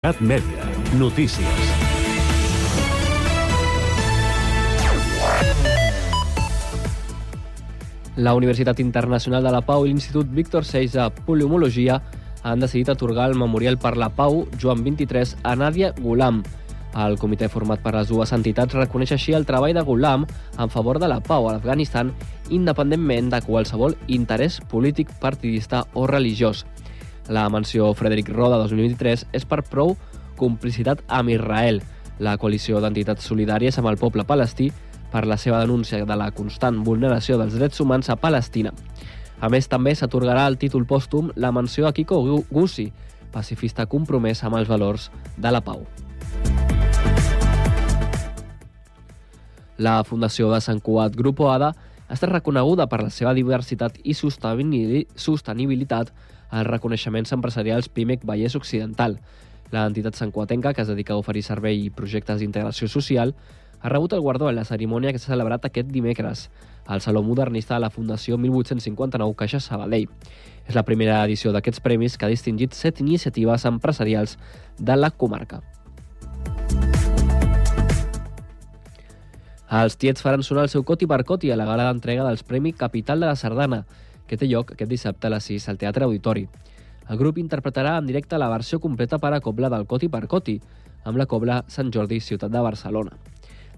Cat Mèdia. Notícies. La Universitat Internacional de la Pau i l'Institut Víctor Seix de Poliomologia han decidit atorgar el Memorial per la Pau Joan 23 a Nàdia Gulam. El comitè format per les dues entitats reconeix així el treball de Gulam en favor de la pau a l'Afganistan independentment de qualsevol interès polític, partidista o religiós. La menció Frederic Roda 2023 és per prou complicitat amb Israel, la coalició d'entitats solidàries amb el poble palestí per la seva denúncia de la constant vulneració dels drets humans a Palestina. A més, també s'atorgarà el títol pòstum la menció a Kiko Gussi, pacifista compromès amb els valors de la pau. La Fundació de Sant Cugat Grupo ADA estat reconeguda per la seva diversitat i sostenibilitat als reconeixements empresarials PIMEC Vallès Occidental. L'entitat santcuatenca, que es dedica a oferir servei i projectes d'integració social, ha rebut el guardó en la cerimònia que s'ha celebrat aquest dimecres al Saló Modernista de la Fundació 1859 Caixa Sabadell. És la primera edició d'aquests premis que ha distingit set iniciatives empresarials de la comarca. Els tiets faran sonar el seu coti per coti a la gala d'entrega dels Premi Capital de la Sardana, que té lloc aquest dissabte a les 6 al Teatre Auditori. El grup interpretarà en directe la versió completa per a cobla del Coti per Coti, amb la cobla Sant Jordi, ciutat de Barcelona.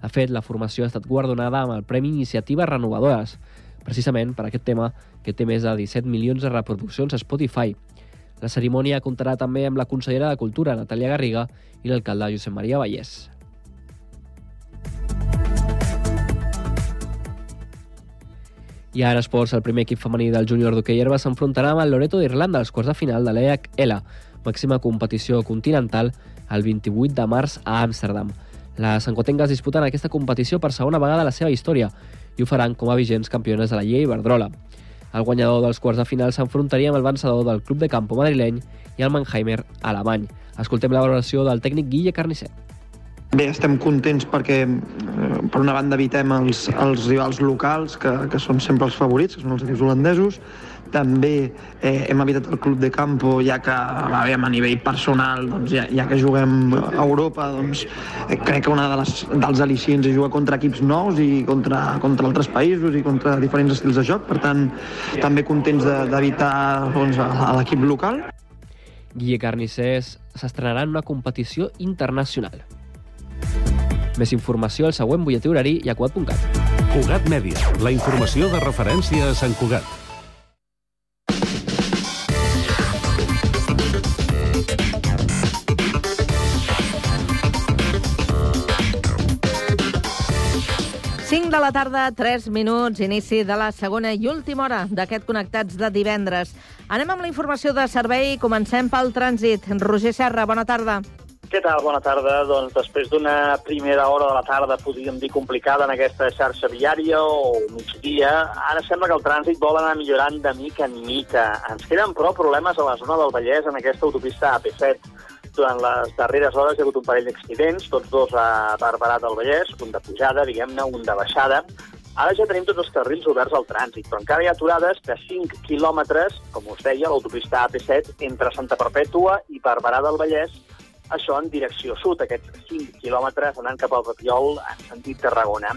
De fet, la formació ha estat guardonada amb el Premi Iniciatives Renovadores, precisament per aquest tema que té més de 17 milions de reproduccions a Spotify. La cerimònia comptarà també amb la consellera de Cultura, Natàlia Garriga, i l'alcalde Josep Maria Vallès. I ara esports, el primer equip femení del júnior d'hoquei herba s'enfrontarà amb el Loreto d'Irlanda als quarts de final de l'EHL, màxima competició continental, el 28 de març a Amsterdam. Les sancotengues disputen aquesta competició per segona vegada a la seva història i ho faran com a vigents campiones de la Llei Iberdrola. El guanyador dels quarts de final s'enfrontaria amb el vencedor del club de campo madrileny i el Mannheimer alemany. Escoltem la valoració del tècnic Guille Carnicer. Bé, estem contents perquè, eh, per una banda, evitem els, els rivals locals, que, que són sempre els favorits, que són els equips holandesos. També eh, hem evitat el club de campo, ja que bé, a nivell personal, doncs, ja, ja que juguem a Europa, doncs, eh, crec que una de les, dels al·licients és jugar contra equips nous i contra, contra altres països i contra diferents estils de joc. Per tant, també contents d'evitar de, doncs, l'equip local. Guille Carnicer s'estrenarà en una competició internacional. Més informació al següent butlletí horari i a Cugat.cat. Cugat Mèdia, la informació de referència a Sant Cugat. De la tarda, 3 minuts, inici de la segona i última hora d'aquest Connectats de divendres. Anem amb la informació de servei. Comencem pel trànsit. Roger Serra, bona tarda. Què tal? Bona tarda. Doncs després d'una primera hora de la tarda, podríem dir complicada en aquesta xarxa viària o migdia, ara sembla que el trànsit vol anar millorant de mica en mica. Ens queden, però, problemes a la zona del Vallès en aquesta autopista AP7. Durant les darreres hores hi ha hagut un parell d'accidents, tots dos a Barberà del Vallès, un de pujada, diguem-ne, un de baixada. Ara ja tenim tots els carrils oberts al trànsit, però encara hi ha aturades de 5 quilòmetres, com us deia, l'autopista AP7, entre Santa Perpètua i Barberà del Vallès, això en direcció sud, aquests 5 quilòmetres anant cap al Papiol en sentit Tarragona.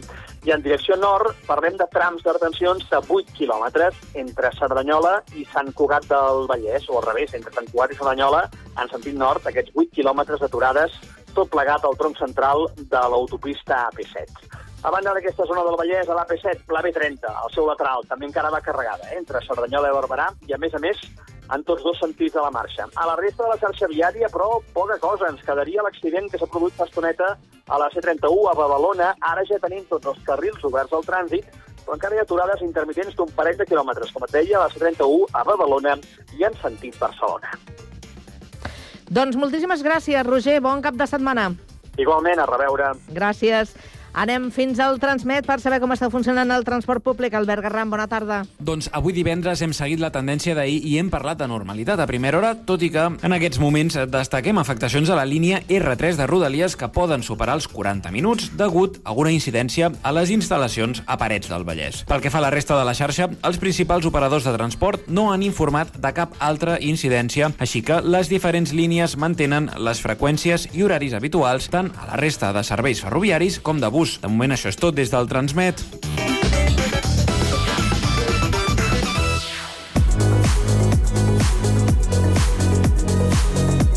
I en direcció nord parlem de trams de retencions de 8 quilòmetres entre Cerdanyola i Sant Cugat del Vallès, o al revés, entre Sant Cugat i Cerdanyola, en sentit nord, aquests 8 quilòmetres d'aturades, tot plegat al tronc central de l'autopista AP7. A banda d'aquesta zona del Vallès, a l'AP7, la B30, al seu lateral, també encara va carregada, eh, entre Cerdanyola i Barberà, i a més a més en tots dos sentits de la marxa. A la resta de la xarxa viària, però, poca cosa. Ens quedaria l'accident que s'ha produït fa estoneta a la C31 a Badalona. Ara ja tenim tots els carrils oberts al trànsit, però encara hi ha aturades intermitents d'un parell de quilòmetres, com et deia, a la C31 a Badalona i en sentit Barcelona. Doncs moltíssimes gràcies, Roger. Bon cap de setmana. Igualment, a reveure. Gràcies. Anem fins al Transmet per saber com està funcionant el transport públic. Albert Garram, bona tarda. Doncs avui divendres hem seguit la tendència d'ahir i hem parlat de normalitat a primera hora, tot i que en aquests moments destaquem afectacions a la línia R3 de Rodalies que poden superar els 40 minuts degut a una incidència a les instal·lacions a Parets del Vallès. Pel que fa a la resta de la xarxa, els principals operadors de transport no han informat de cap altra incidència, així que les diferents línies mantenen les freqüències i horaris habituals tant a la resta de serveis ferroviaris com de bus bus. De moment això és tot des del Transmet.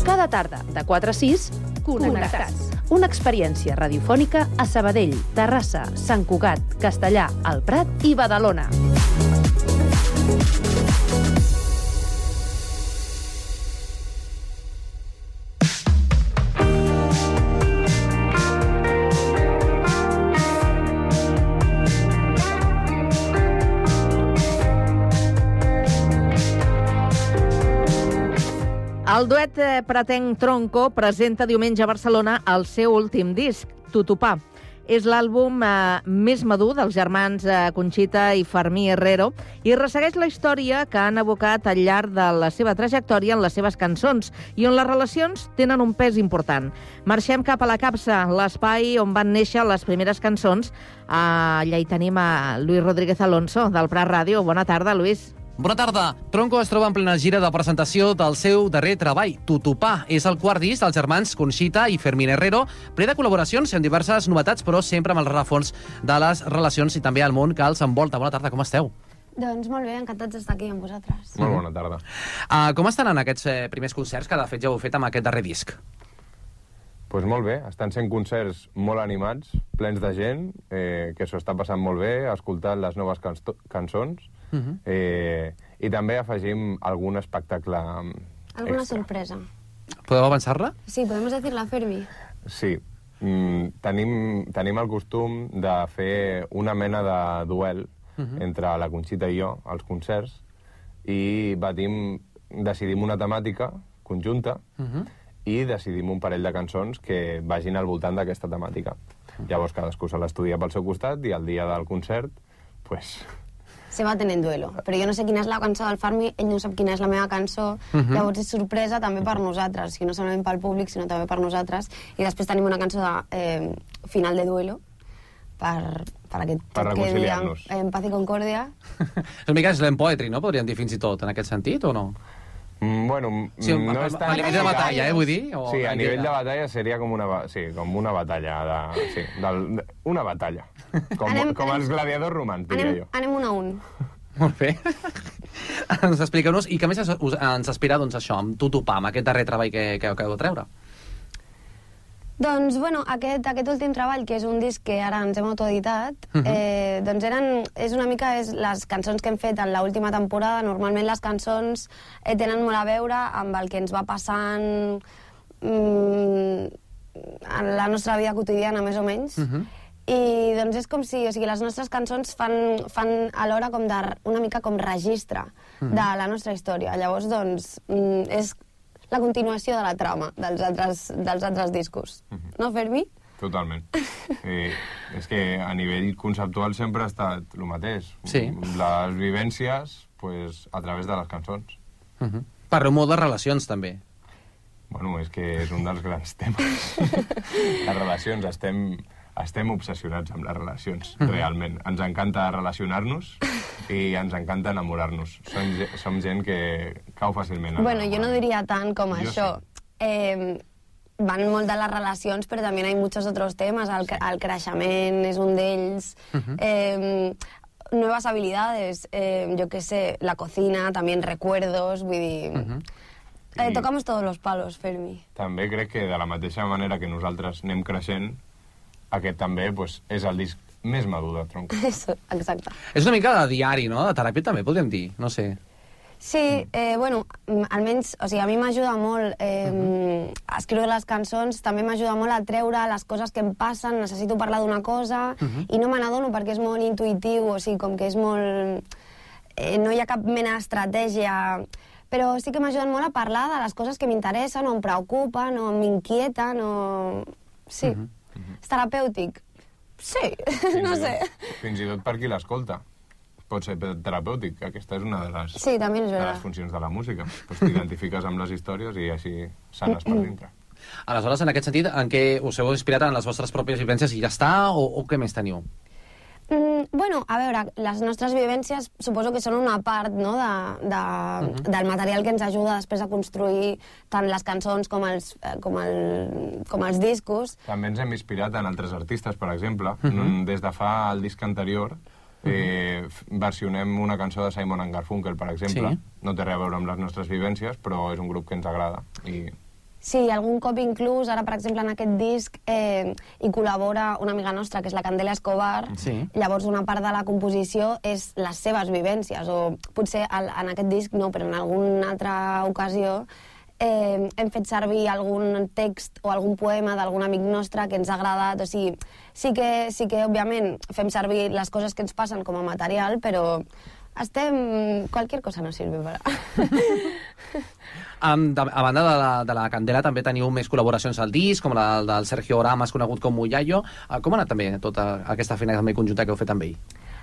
Cada tarda, de 4 a 6, Connectats. Una experiència radiofònica a Sabadell, Terrassa, Sant Cugat, Castellà, El Prat i Badalona. El duet eh, Pretenc Tronco presenta diumenge a Barcelona el seu últim disc, Tutupà. És l'àlbum eh, més madur dels germans eh, Conxita i Fermí Herrero i ressegueix la història que han abocat al llarg de la seva trajectòria en les seves cançons i on les relacions tenen un pes important. Marxem cap a la capsa, l'espai on van néixer les primeres cançons. Allà hi tenim a Luis Rodríguez Alonso, del Prat Ràdio. Bona tarda, Luis. Bona tarda. Tronco es troba en plena gira de presentació del seu darrer treball, Tutupà. És el quart disc dels germans Conxita i Fermín Herrero, ple de col·laboracions amb diverses novetats, però sempre amb el rerefons de les relacions i també el món que els envolta. Bona tarda, com esteu? Doncs molt bé, encantats d'estar aquí amb vosaltres. Molt bona tarda. Uh, com estan en aquests eh, primers concerts que de fet ja heu fet amb aquest darrer disc? pues molt bé, estan sent concerts molt animats, plens de gent, eh, que s'ho està passant molt bé, escoltant les noves cançons, uh -huh. eh, i també afegim algun espectacle Alguna extra. sorpresa. Podeu avançar-la? Sí, podem dir-la, Fermi. Sí. Mm, tenim, tenim el costum de fer una mena de duel uh -huh. entre la Conxita i jo als concerts i batim, decidim una temàtica conjunta uh -huh i decidim un parell de cançons que vagin al voltant d'aquesta temàtica. Llavors cadascú se l'estudia pel seu costat i el dia del concert, pues... Se va tenint duelo. Però jo no sé quina és la cançó del Farmi, ell no sap quina és la meva cançó, uh mhm. -huh. llavors és sorpresa també per nosaltres, o no solament pel públic, sinó també per nosaltres. I després tenim una cançó de eh, final de duelo, per, per aquest per que diem en paz i concòrdia. és una mica slam poetry, no? Podríem dir fins i tot, en aquest sentit, o no? Mm, bueno, sí, no a, és tan... A nivell de batalla, eh, vull dir? O sí, a nivell de batalla seria com una, sí, com una batalla. De, sí, del, de, una batalla. Com, anem, com els gladiadors romans, diria anem, jo. Anem un a un. Molt bé. ens expliqueu-nos, i que més ens, inspira doncs, això, amb Tutupà, amb aquest darrer treball que, que, que heu de treure? Doncs, bueno, aquest, aquest últim treball, que és un disc que ara ens hem autoeditat, uh mhm. -huh. eh, doncs eren, és una mica és les cançons que hem fet en l'última temporada. Normalment les cançons eh, tenen molt a veure amb el que ens va passant mm, en la nostra vida quotidiana, més o menys. Uh -huh. I doncs és com si, o sigui, les nostres cançons fan, fan alhora com de, una mica com registre uh -huh. de la nostra història. Llavors, doncs, mm, és la continuació de la trama dels altres, dels altres discos. Uh mhm. -huh. No, Fermi? Totalment. Eh, és que a nivell conceptual sempre ha estat el mateix. Sí. Les vivències pues, a través de les cançons. Uh -huh. Parleu molt de relacions, també. Bueno, és que és un dels grans temes. les relacions, estem estem obsessionats amb les relacions, mm -hmm. realment. Ens encanta relacionar-nos i ens encanta enamorar-nos. Som, som gent que cau fàcilment. Bueno, jo no diria tant com jo això. Sí. Eh, van molt de les relacions, però també hi ha molts altres temes. El, sí. el creixement és un d'ells. Uh -huh. eh, nuevas habilidades, eh, yo qué sé, la cocina, también recuerdos, vull dir... Uh -huh. Eh, tocamos todos los palos, Fermi. També crec que de la mateixa manera que nosaltres anem creixent, aquest també pues, és el disc més madur de Tronc. Exacte. És una mica de diari, no? De teràpia també, podríem dir, no sé. Sí, eh, bueno, almenys, o sigui, a mi m'ajuda molt eh, uh -huh. escriure les cançons, també m'ajuda molt a treure les coses que em passen, necessito parlar d'una cosa, uh -huh. i no me n'adono perquè és molt intuïtiu, o sigui, com que és molt... Eh, no hi ha cap mena d'estratègia, però sí que m'ajuden molt a parlar de les coses que m'interessen, o em preocupen, o m'inquieten, o... Sí. Uh -huh. -huh. És terapèutic. Sí, Fins no sé. Tot, fins i tot per qui l'escolta. Pot ser terapèutic, aquesta és una de les, Sí, també és de les funcions de la música. Pues T'identifiques amb les històries i així sanes per dintre. Aleshores, en aquest sentit, en què us heu inspirat en les vostres pròpies vivències i ja està, o, o què més teniu? Mm, bueno, a veure, les nostres vivències suposo que són una part no, de, de, Mhm. del material que ens ajuda després a construir tant les cançons com els, eh, com el, com els discos. També ens hem inspirat en altres artistes, per exemple. Mhm. Des de fa el disc anterior eh, f- versionem una cançó de Simon and Garfunkel, per exemple. Sí. No té res a veure amb les nostres vivències, però és un grup que ens agrada. I Sí, algun cop inclús, ara per exemple en aquest disc eh, hi col·labora una amiga nostra que és la Candela Escobar, Sí. llavors una part de la composició és les seves vivències, o potser al, en aquest disc no, però en alguna altra ocasió eh, hem fet servir algun text o algun poema d'algun amic nostre que ens ha agradat, o sigui, sí que, sí que òbviament fem servir les coses que ens passen com a material, però estem... Qualquier cosa nos sirve para... Um, de, a banda de la, de la Candela també teniu més col·laboracions al disc, com la del Sergio Oramas, conegut com Muyayo. Uh, com ha anat també tota aquesta feina també conjunta que heu fet amb ell?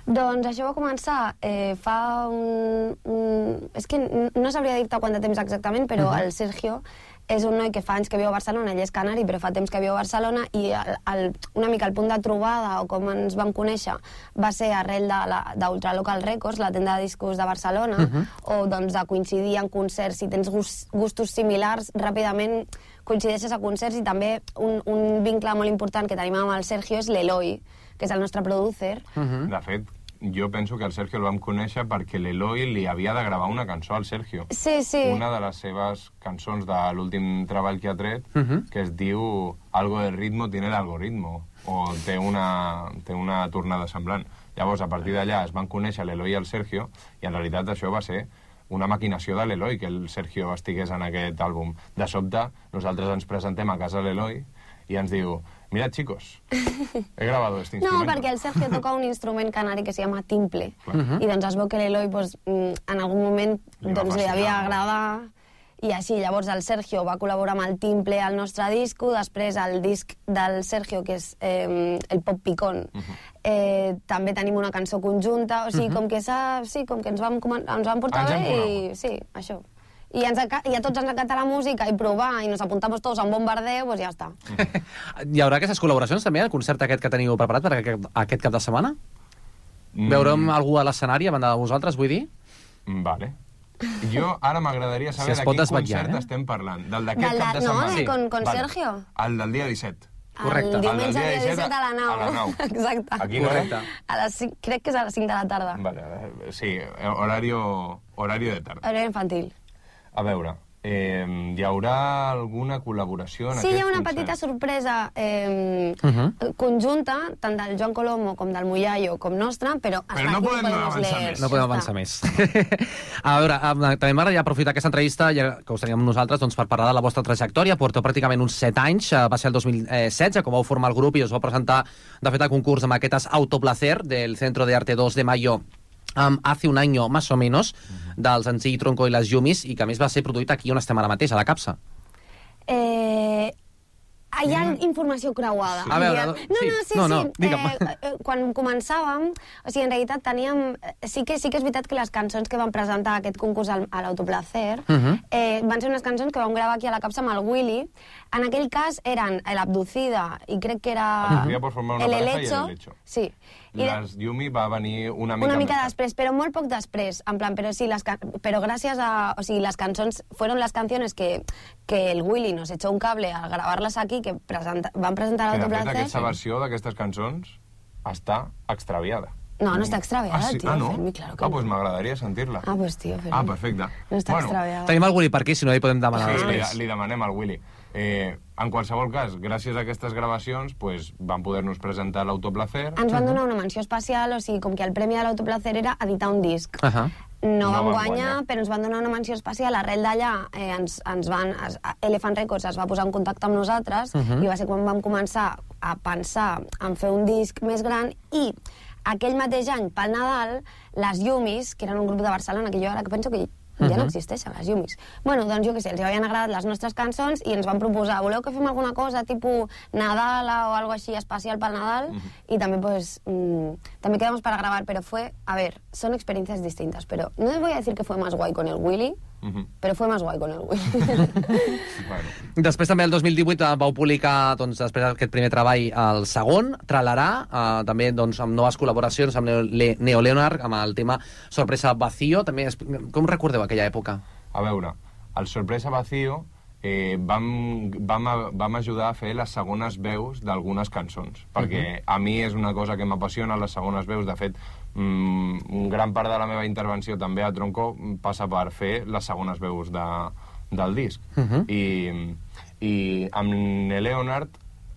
Doncs això va començar eh, fa un, un... És que no sabria dir-te quant de temps exactament, però uh -huh. el Sergio és un noi que fa anys que viu a Barcelona, ell és canari, però fa temps que viu a Barcelona, i el, el, una mica el punt de trobada, o com ens vam conèixer, va ser arrel de la- d'Ultra Local Records, la tenda de discos de Barcelona, uh -huh. o doncs de coincidir en concerts, si tens gust, gustos similars, ràpidament coincideixes a concerts, i també un, un vincle molt important que tenim amb el Sergio és l'Eloi, que és el nostre producer, De fet, jo penso que el Sergio el vam conèixer perquè l'Eloi li havia de gravar una cançó al Sergio. Sí, sí. Una de les seves cançons de l'últim treball que ha tret, Mhm. que es diu Algo de ritmo tiene el algoritmo, o té una, té una tornada semblant. Llavors, a partir d'allà es van conèixer l'Eloi i el Sergio, i en realitat això va ser una maquinació de l'Eloi, que el Sergio estigués en aquest àlbum. De sobte, nosaltres ens presentem a casa l'Eloi i ens diu, mirad chicos, he grabado este No, instrumento. perquè el Sergio toca un instrument canari que se llama timple. Mhm. I doncs es veu que l'Eloi pues, mm, en algun moment Li doncs, li havia agradar i així, llavors el Sergio va col·laborar amb el timple al nostre disco, després el disc del Sergio, que és eh, el Pop Picón, Mhm. eh, també tenim una cançó conjunta, o sigui, com que. Sí, com que ens vam, ens vam portar Ens hem bé i... Sí, això. I, ens, i a tots ens encanta la música i provar i nos apuntamos tots a un bombardeo, pues ja està. Hi haurà aquestes col·laboracions també, al concert aquest que teniu preparat per aquest, aquest cap de setmana? Mm, Veurem algú a l'escenari a banda de vosaltres, vull dir? Mm, Vale. Jo ara m'agradaria Si saber es de quin desvetllar, concert eh? estem parlant. Del d'aquest Del cap de- de no, setmana. de- con- con Sergio. El del dia 17. Correcte. El diumenge dia dia 17 a la 9. a la nau. Exacte. Aquí no? Correcte. A les 5, crec que és a les 5 de la tarda. Vale, eh, sí, eh, horario, horario de tarda. Horari infantil. A veure, eh, hi haurà alguna col·laboració en Sí, aquest hi ha una concert? petita sorpresa eh, Mhm. conjunta, tant del Joan Colomo com del Muyayo com nostra, però... Però no podem podemos avançar més. No podem avançar més. a veure, també m'agradaria aprofitar aquesta entrevista, ja que us teníem nosaltres, doncs, per parlar de la vostra trajectòria. Porteu pràcticament uns 7 anys, eh, va ser el 2016, com vau formar el grup i us vau presentar, de fet, al concurs amb aquestes Autoplacer del Centro de Arte 2 de Mayo um, hace un año, más o menos, del senzill Tronco i les Yumis, i que a més va ser produït aquí on estem ara mateix, a la capsa. Eh, hi ha informació creuada. A veure, no, sí. no, sí, No, no, sí. digue'm. Eh, eh, quan començàvem, o sigui, en realitat teníem... eh, Sí que, sí que és veritat que les cançons que vam presentar a aquest concurs al, a l'Autoplacer Mhm. eh, van ser unes cançons que vam gravar aquí a la capsa amb el Willy. En aquell cas eren l'Abducida i crec que era... Abducida por formar una el pareja i el Helecho. Helecho. Sí. I Les Yumi va venir una mica, una mica més després, però molt poc després, en plan, però sí, les, però gràcies a, o sigui, las cançons, fueron las canciones que, que el Willy nos echó un cable a grabarlas aquí, que presenta, van presentar Que, de fet, aquesta versió d'aquestes cançons està extraviada. No, no està extraviada, ah, sí? tio, ah, no? Fermi, claro que ah, no. pues m'agradaria sentir-la. Ah, pues tío, Fermi. Ah, perfecte. No està bueno, extraviada. Tenim el Willy per aquí, si no li podem demanar Sí, li, després. li demanem al Willy. Eh, en qualsevol cas, gràcies a aquestes gravacions, pues, van poder-nos presentar l'Autoplacer. Ens van donar una menció especial, o sigui, com que el premi de l'Autoplacer era editar un disc. Uh -huh. No, No vam guanyar, guanyar. però ens van donar una menció especial. Arrel d'allà eh, ens, ens van... Es, Elephant Records es va posar en contacte amb nosaltres Mhm. i va ser quan vam començar a pensar en fer un disc més gran i aquell mateix any, pel Nadal, les Yumis, que eren un grup de Barcelona, que jo ara que penso que ja no Mhm. existeixen les Yumis. Bueno, doncs jo què sé, els havien agradat les nostres cançons i ens van proposar, voleu que fem alguna cosa tipus Nadala o algo així especial pel Nadal? Y también pues, mm, también quedamos para grabar, pero fue, a ver, son experiencias distintas, pero no les voy a decir que fue más guay con el Willy, Mhm. pero fue más guay con el Willy. Bueno, Després també el 2018 eh, vau publicar, doncs, després d'aquest primer treball, el segon, Tralarà, eh, també doncs, amb noves col·laboracions amb Neo, Le, Neo Leonard, amb el tema Sorpresa Vacío. També, com recordeu aquella època? a veure, el Sorpresa Vacío eh, vam, vam, vam ajudar a fer les segones veus d'algunes cançons, perquè a mi és una cosa que m'apassiona, les segones veus. De fet, mm, un gran part de la meva intervenció també a Tronco passa per fer les segones veus de, del disc. Mhm. I, I amb Leonard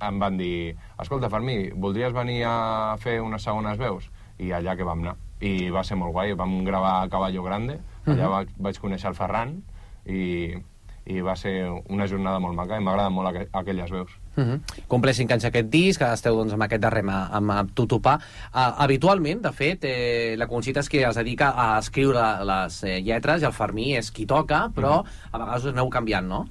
em van dir escolta, Fermí, voldries venir a fer unes segones veus? I allà que vam anar. I va ser molt guai, vam gravar a Caballo Grande, allà Mhm. vaig, vaig conèixer el Ferran i, i va ser una jornada molt maca i m'agraden molt aqu aquelles veus. Uh -huh. Compleix 5 anys aquest disc, esteu doncs, amb aquest darrer amb, amb, Tutupà. Uh, habitualment, de fet, eh, la Conxita és qui es dedica a escriure les eh, lletres i el Fermí és qui toca, però a vegades us aneu canviant, no?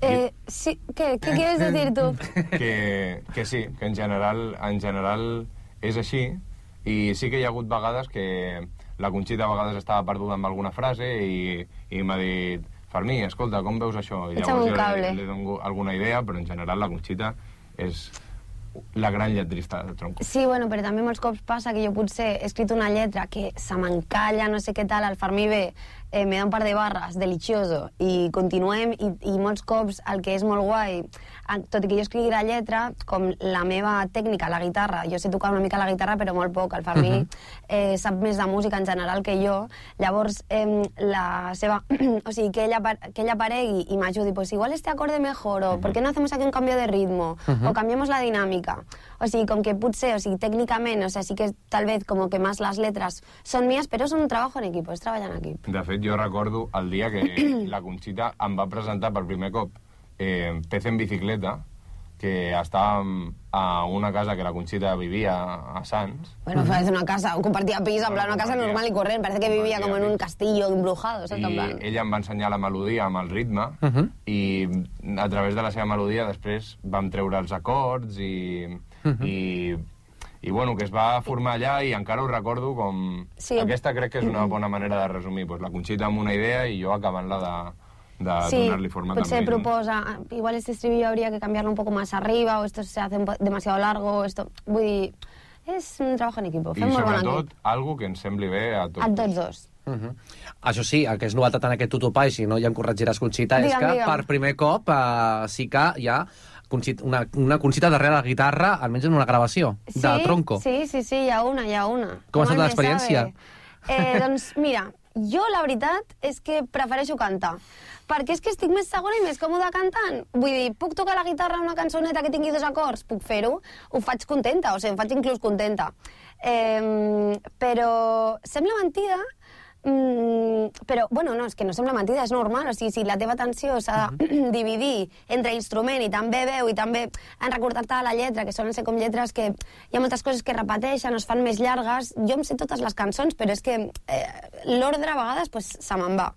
eh, sí, ¿qué, ¿qué quieres decir tú? que, que sí, que en general, en general és així i sí que hi ha hagut vegades que la Conxita a vegades estava perduda amb alguna frase i, i m'ha dit Fermí, escolta, com veus això? I Echa'm un jo li, li dono alguna idea, però en general la Conxita és la gran lletrista de Tronco. Sí, bueno, però també molts cops passa que jo potser he escrit una lletra que se m'encalla, no sé què tal, el Fermí ve, eh, me da un par de barres, delicioso, i continuem, i, i molts cops el que és molt guai, tot i que jo escrigui la lletra, com la meva tècnica, la guitarra, jo sé tocar una mica la guitarra, però molt poc, el Fermí Mhm. eh, sap més de música en general que jo, llavors eh, la seva... o sigui, que ella, que ella aparegui i m'ajudi, pues igual este acorde mejor, o ¿por qué no hacemos aquí un cambio de ritmo? Mhm. O cambiamos la dinámica. O sigui, com que potser, o sigui, tècnicament, o sea, sí que tal vez como que más las letras son mías, pero es un trabajo en equipo, es treballar en equip. De fet, jo recordo el dia que la Conxita em va presentar per primer cop eh, Pez en bicicleta, que estàvem a una casa que la Conxita vivia a Sants, Bueno, fue una casa, compartía pis, en plan, una casa normal y corriente, parece que vivía como en un castillo embrujado. En i plan... ella em va ensenyar la melodia amb el ritme Uh -huh. i a través de la seva melodia després vam treure els acords i, Mhm. i, i bueno, que es va formar allà i encara ho recordo com... Sí. Aquesta crec que és una bona manera de resumir, pues, la Conxita amb una idea i jo acabant-la de, de Sí, donar-li forma potser també. no? proposa, ah, igual este estribillo habría que cambiarlo un poco más arriba, o esto se hace demasiado largo, o esto... Vull dir, és un trabajo en equipo, I fem molt bon sobretot, equip. algo que ens sembli bé a tots. A tots dos. Uh -huh. Això sí, el que és novetat en aquest Tutupà, i si no ja em corregiràs, Conxita, és Digue'm, que digue'm. per primer cop uh, sí que hi ha una, una Conxita darrere la guitarra, almenys en una gravació, Sí, de Tronco. Sí, sí, sí, hi ha una, hi ha una. Com ha estat l'experiència? Eh, doncs mira, jo la veritat és que prefereixo cantar. Perquè és que estic més segura i més còmoda cantant. Vull dir, puc tocar la guitarra una cançoneta que tingui dos acords? Puc fer-ho. Ho faig contenta, o sigui, em faig inclús contenta. Eh, però sembla mentida Mm, però, bueno, no, és que no sembla mentida, és normal. O sigui, si la teva atenció s'ha de dividir entre instrument i també veu i també han recordat la lletra, que solen ser com lletres que hi ha moltes coses que repeteixen, es fan més llargues. Jo em sé totes les cançons, però és que eh, l'ordre a vegades pues, se me'n va.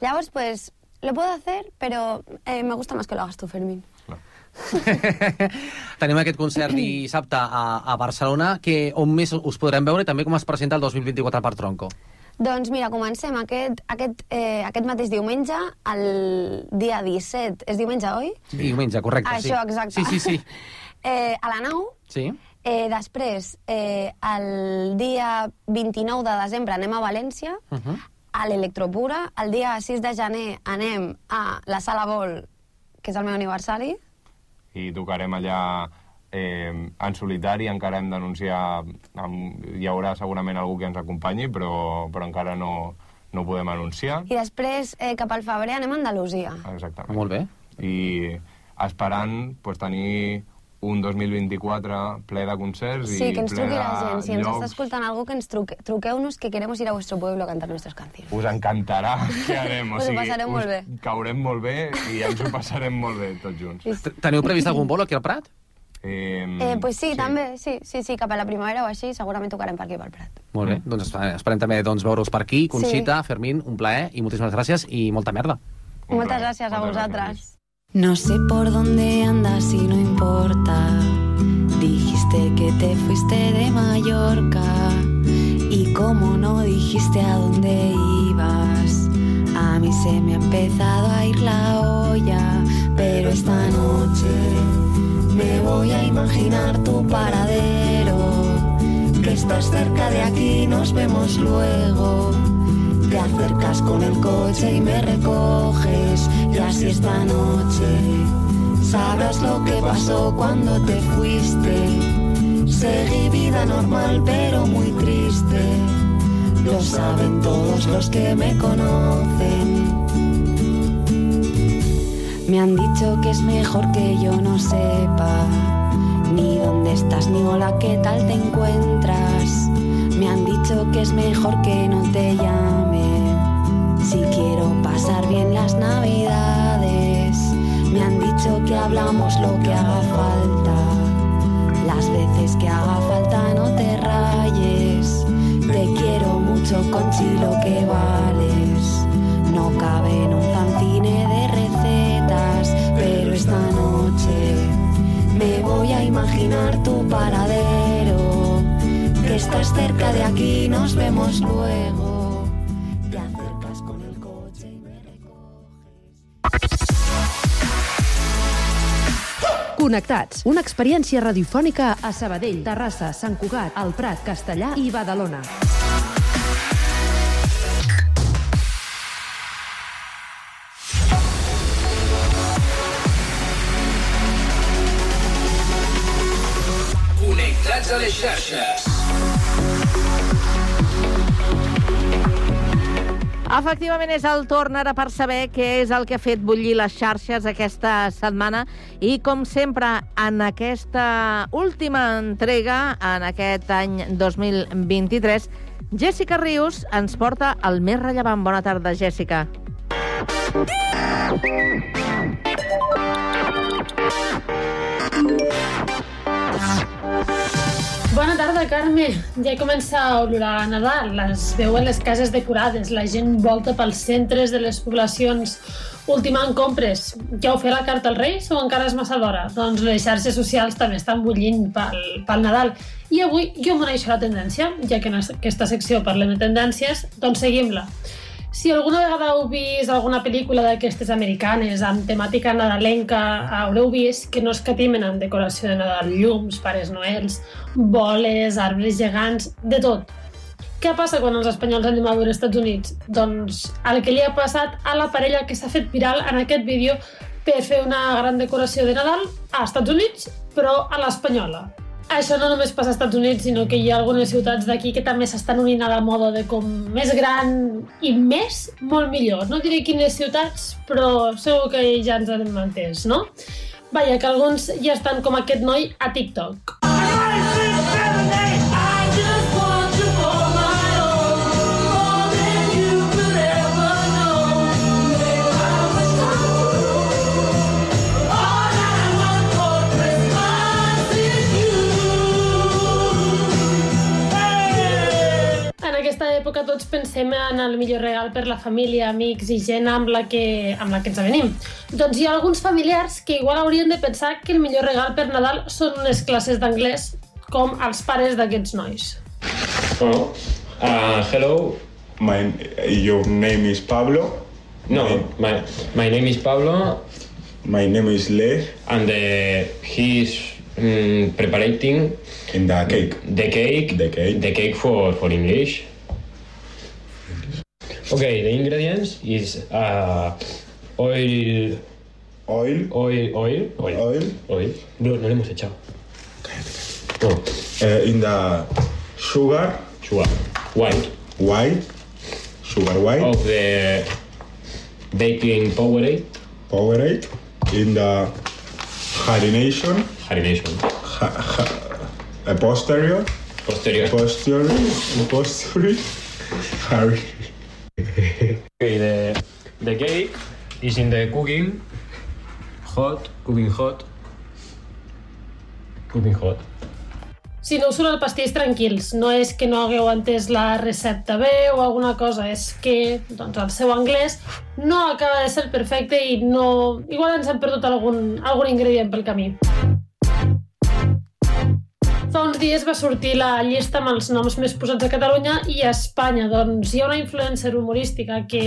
Llavors, pues, lo puedo hacer, pero eh, me gusta más que lo hagas tú, Fermín. Tenim aquest concert dissabte a, a Barcelona, que on més us podrem veure i també com es presenta el 2024 per Tronco. Doncs mira, comencem aquest, aquest, eh, aquest mateix diumenge, el dia 17. És diumenge, oi? Diumenge, correcte, sí. Això, exacte. Sí, sí, sí. eh, a la nau. Sí. Eh, després, eh, el dia 29 de desembre anem a València, Uh -huh. A l'Electropura. El dia 6 de gener anem a la Sala Vol, que és el meu aniversari. i tocarem allà eh, en solitari, encara hem d'anunciar, amb- hi haurà segurament algú que ens acompanyi, però, però encara no, no ho podem anunciar. I després, eh, cap al febrer, anem a Andalusia. Exactament. Molt bé. I esperant pues, tenir un 2024 ple de concerts Sí, i que ens ple truqui la gent. Si ens llocs. està escoltant algú, que ens truque, truqueu-nos, que queremos ir a vuestro pueblo a cantar nuestras canciones. Us encantarà que harem. O Us ho sigui, passarem molt bé. Caurem molt bé i ens ho passarem molt bé tots junts. T- Teniu previst algun bolo aquí al Prat? Eh, Eh, pues sí, sí, també, sí, sí, sí, cap a la primavera o així, segurament tocarem per aquí, pel Prat. Molt bé, doncs espe- esperem també doncs, veure-us per aquí. Conxita, Fermín, un plaer i moltíssimes gràcies i molta merda. Moltes gràcies a vosaltres. No sé por dónde andas y no importa. Dijiste que te fuiste de Mallorca. Y como no dijiste a dónde ibas, a mí se me ha empezado a ir la olla. Pero esta noche me voy a imaginar tu paradero. Que estás cerca de aquí, nos vemos luego. Te acercas con el coche y me recoges. Y así esta noche sabrás lo que pasó cuando te fuiste. Seguí vida normal pero muy triste. Lo saben todos los que me conocen. Me han dicho que es mejor que yo no sepa ni dónde estás ni hola qué tal te encuentras. Me han dicho que es mejor que no te llame si quiero pasar bien las navidades. Me han dicho que hablamos lo que haga falta. Las veces que haga falta no te rayes. Te quiero mucho, Conchi, lo que vales. No cabe en un zancine de recetas, pero esta noche me voy a imaginar tu paradero. Que estás cerca de aquí, nos vemos luego. Connectats, una experiència radiofònica a Sabadell, Terrassa, Sant Cugat, El Prat, Castellà i Badalona. Connectats a les xarxes. Efectivament, és el torn ara per saber què és el que ha fet bullir les xarxes aquesta setmana i, com sempre, en aquesta última entrega, en aquest any 2023, Jessica Rius ens porta el més rellevant. Bona tarda, Jessica. Bona tarda, Carme. Ja comença a olorar Nadal. Les veuen les cases decorades, la gent volta pels centres de les poblacions ultimant compres. Ja fet la carta als Reis o encara és massa d'hora? Doncs les xarxes socials també estan bullint pel, pel Nadal. I avui jo a la tendència, ja que en aquesta secció parlem de tendències, doncs seguim-la. Si alguna vegada heu vist alguna pel·lícula d'aquestes americanes amb temàtica nadalenca, haureu vist que no escatimen en decoració de Nadal, llums, pares noels, boles, arbres gegants, de tot. Què passa quan els espanyols anem a veure als Estats Units? Doncs el que li ha passat a la parella que s'ha fet viral en aquest vídeo per fer una gran decoració de Nadal a Estats Units, però a l'espanyola. Això no només passa als Estats Units, sinó que hi ha algunes ciutats d'aquí que també s'estan unint a la moda de com més gran i més, molt millor. No diré quines ciutats, però segur que ja ens hem entès, no? Vaja, que alguns ja estan com aquest noi a TikTok. Aquesta època tots pensem en el millor regal per la família, amics i gent amb la que, amb la que ens avenim. Doncs hi ha alguns familiars que igual haurien de pensar que el millor regal per Nadal són unes classes d'anglès com els pares d'aquests nois. Oh, uh, hello. My, your name is Pablo. No, my, my name is Pablo. My name is Le. And uh, he's um, preparing in the cake. The cake. The cake. The cake for for English. Okay, the ingredients is uh, oil. Oil. Oil. Oil. Oil. Oil. Oil. No, no le hemos echado. No. Uh, in the sugar. Sugar. White. White. Sugar white. Of the baking Powerade. Powerade. In the harination. Harination. Ha, ha, a posterior. Posterior. Posterior. Posterior. Harry. Okay, the cake is in the cooking hot, cooking hot. Putting hot. Si no us surt el pastís, tranquils. No és que no hagueu entès la recepta bé o alguna cosa, és que doncs, el seu anglès no acaba de ser perfecte i no... igual ens hem perdut algun, algun ingredient pel camí. Fa uns dies va sortir la llista amb els noms més posats a Catalunya i a Espanya. Doncs hi ha una influencer humorística que,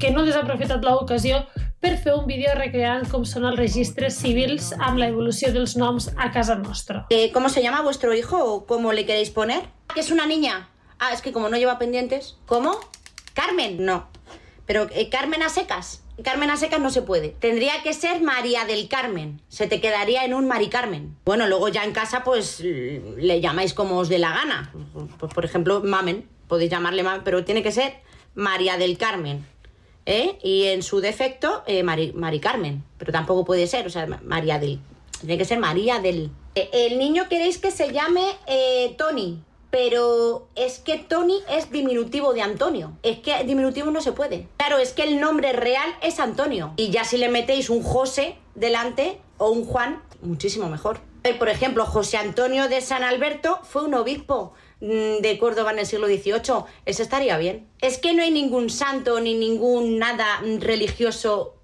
que no desaprofitat l'ocasió per fer un vídeo recreant com són els registres civils amb la evolució dels noms a casa nostra. Eh, ¿Cómo se llama vuestro hijo o cómo le queréis poner? ¿Que es una niña? Ah, es que como no lleva pendientes. ¿Cómo? ¿Carmen? No. Pero eh, Carmen a secas. Carmen a secas no se puede. Tendría que ser María del Carmen. Se te quedaría en un Mari Carmen. Bueno, luego ya en casa pues le llamáis como os dé la gana. Pues, por ejemplo, Mamen. Podéis llamarle Mamen, pero tiene que ser María del Carmen. ¿eh? Y en su defecto, eh, Mari, Mari Carmen. Pero tampoco puede ser, o sea, María del... Tiene que ser María del... Eh, el niño queréis que se llame eh, Tony, pero es que Tony es diminutivo de Antonio. Es que diminutivo no se puede. Claro, es que el nombre real es Antonio. Y ya si le metéis un José delante o un Juan, muchísimo mejor. Eh, Por ejemplo, José Antonio de San Alberto fue un obispo mm, de Córdoba en el siglo XVIII. Ese estaría bien. Es que no hay ningún santo ni ningún nada religioso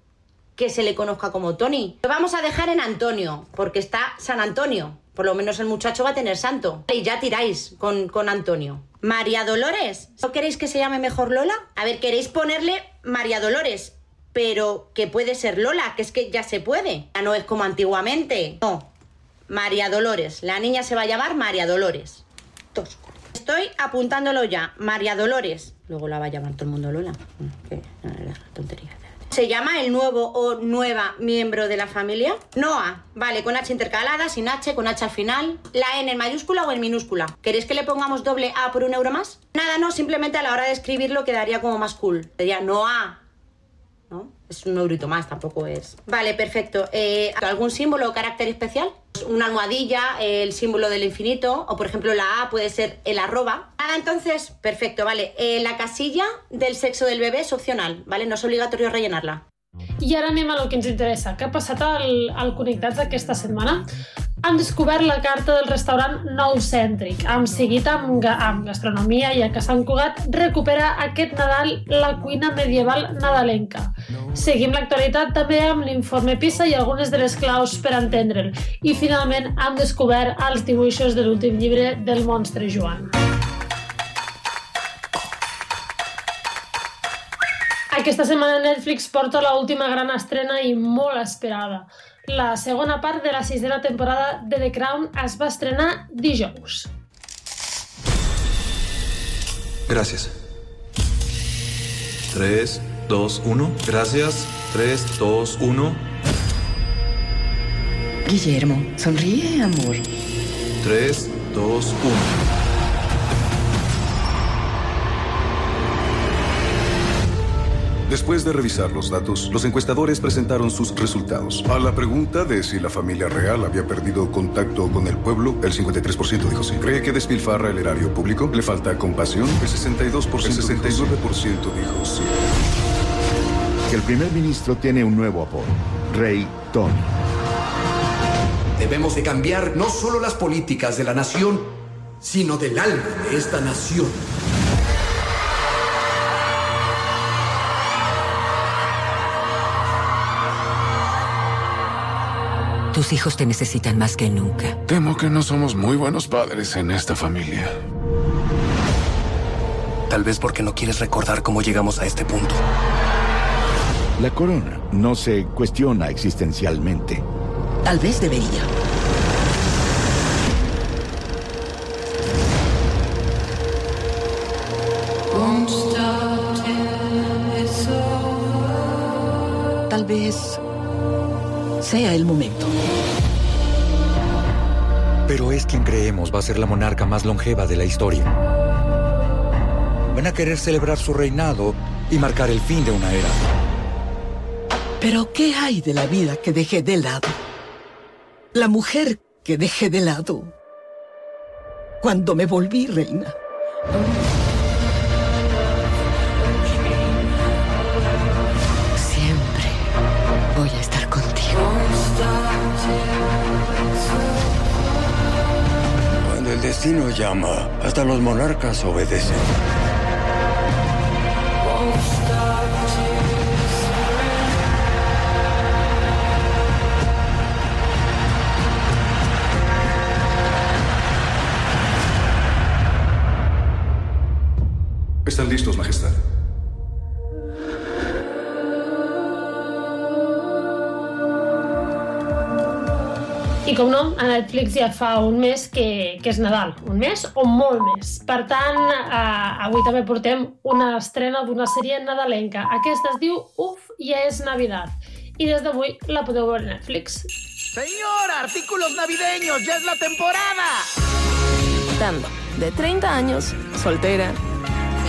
que se le conozca como Tony. Lo vamos a dejar en Antonio, porque está San Antonio. Por lo menos el muchacho va a tener santo. Y ya tiráis con, con Antonio. María Dolores. ¿No queréis que se llame mejor Lola? A ver, queréis ponerle María Dolores, pero que puede ser Lola, que es que ya se puede. Ya no es como antiguamente. No. María Dolores. La niña se va a llamar María Dolores. Tosco. Estoy apuntándolo ya. María Dolores. Luego la va a llamar todo el mundo Lola. Qué tontería. ¿Se llama el nuevo o nueva miembro de la familia? Noah. Vale, con H intercalada, sin H, con H al final. ¿La N en mayúscula o en minúscula? ¿Queréis que le pongamos doble A por un euro más? Nada, no, simplemente a la hora de escribirlo quedaría como más cool. Sería Noah. ¿No? Es un eurito más, tampoco es. Vale, perfecto. Eh, ¿Algún símbolo o carácter especial? Una almohadilla, el símbolo del infinito, o por ejemplo la A puede ser el arroba. Nada, entonces, perfecto, vale. Eh, la casilla del sexo del bebé es opcional, ¿vale? No es obligatorio rellenarla. I ara anem a lo que ens interessa. Què ha passat al, al Connectats aquesta setmana? Han descobert la carta del restaurant Nou Cèntric. Hem seguit amb, amb gastronomia a que Sant Cugat recupera aquest Nadal la cuina medieval nadalenca. Seguim l'actualitat també amb l'informe PISA i algunes de les claus per entendre'l. I finalment han descobert els dibuixos de l'últim llibre del monstre Joan. Aquesta setmana Netflix porta la última gran estrena i molt esperada. La segona part de la sisena temporada de The Crown es va estrenar dijous. Gracias. 3, 2, 1. Gracias. 3, 2, 1. Guillermo, sonríe, amor. 3, 2, 1. Después de revisar los datos, los encuestadores presentaron sus resultados. A la pregunta de si la familia real había perdido contacto con el pueblo, el 53% dijo sí. ¿Cree que despilfarra el erario público? ¿Le falta compasión? El 62%, el 69% dijo sí. El primer ministro tiene un nuevo apodo, Rey Tony. Debemos de cambiar no solo las políticas de la nación, sino del alma de esta nación. Tus hijos te necesitan más que nunca. Temo que no somos muy buenos padres en esta familia. Tal vez porque no quieres recordar cómo llegamos a este punto. La corona no se cuestiona existencialmente. Tal vez debería. Tal vez sea el momento. Pero es quien creemos va a ser la monarca más longeva de la historia. Van a querer celebrar su reinado y marcar el fin de una era. Pero ¿qué hay de la vida que dejé de lado? La mujer que dejé de lado cuando me volví reina. Destino llama. Hasta los monarcas obedecen. Están listos, Majestad. I com no, a Netflix ja fa un mes que, que és Nadal. Un mes o molt més. Per tant, eh, avui també portem una estrena d'una sèrie nadalenca. Aquesta es diu Uf, ja és Navidad. I des d'avui la podeu veure a Netflix. Señor, artículos navideños, ya es la temporada. Dando, de 30 años, soltera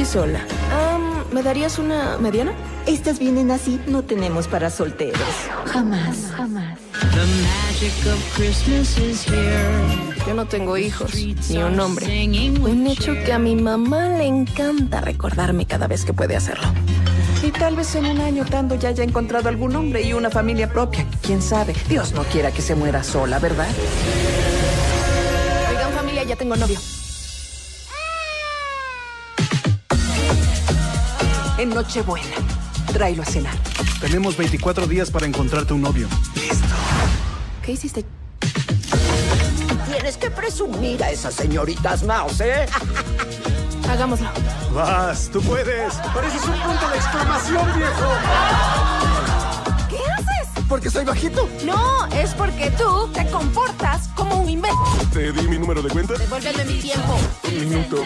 y sola. Am, ¿Me darías una mediana? Estas vienen así, no tenemos para solteros. Jamás. Jamás. Yo no tengo hijos, ni un nombre. Un hecho que a mi mamá le encanta recordarme cada vez que puede hacerlo. Y tal vez en un año Tando ya haya encontrado algún hombre y una familia propia. ¿Quién sabe? Dios no quiera que se muera sola, ¿verdad? Oigan, familia, ya tengo novio. En Nochebuena, tráelo a cenar. Tenemos 24 días para encontrarte un novio. ¿Qué hiciste? Tienes que presumir a esas señoritas Mouse, ¿eh? Hagámoslo. Vas, tú puedes. Pareces un punto de exclamación, viejo. Porque soy bajito. No, es porque tú te comportas como un imbécil. Te di mi número de cuenta. Devuélveme mi tiempo. Un minuto.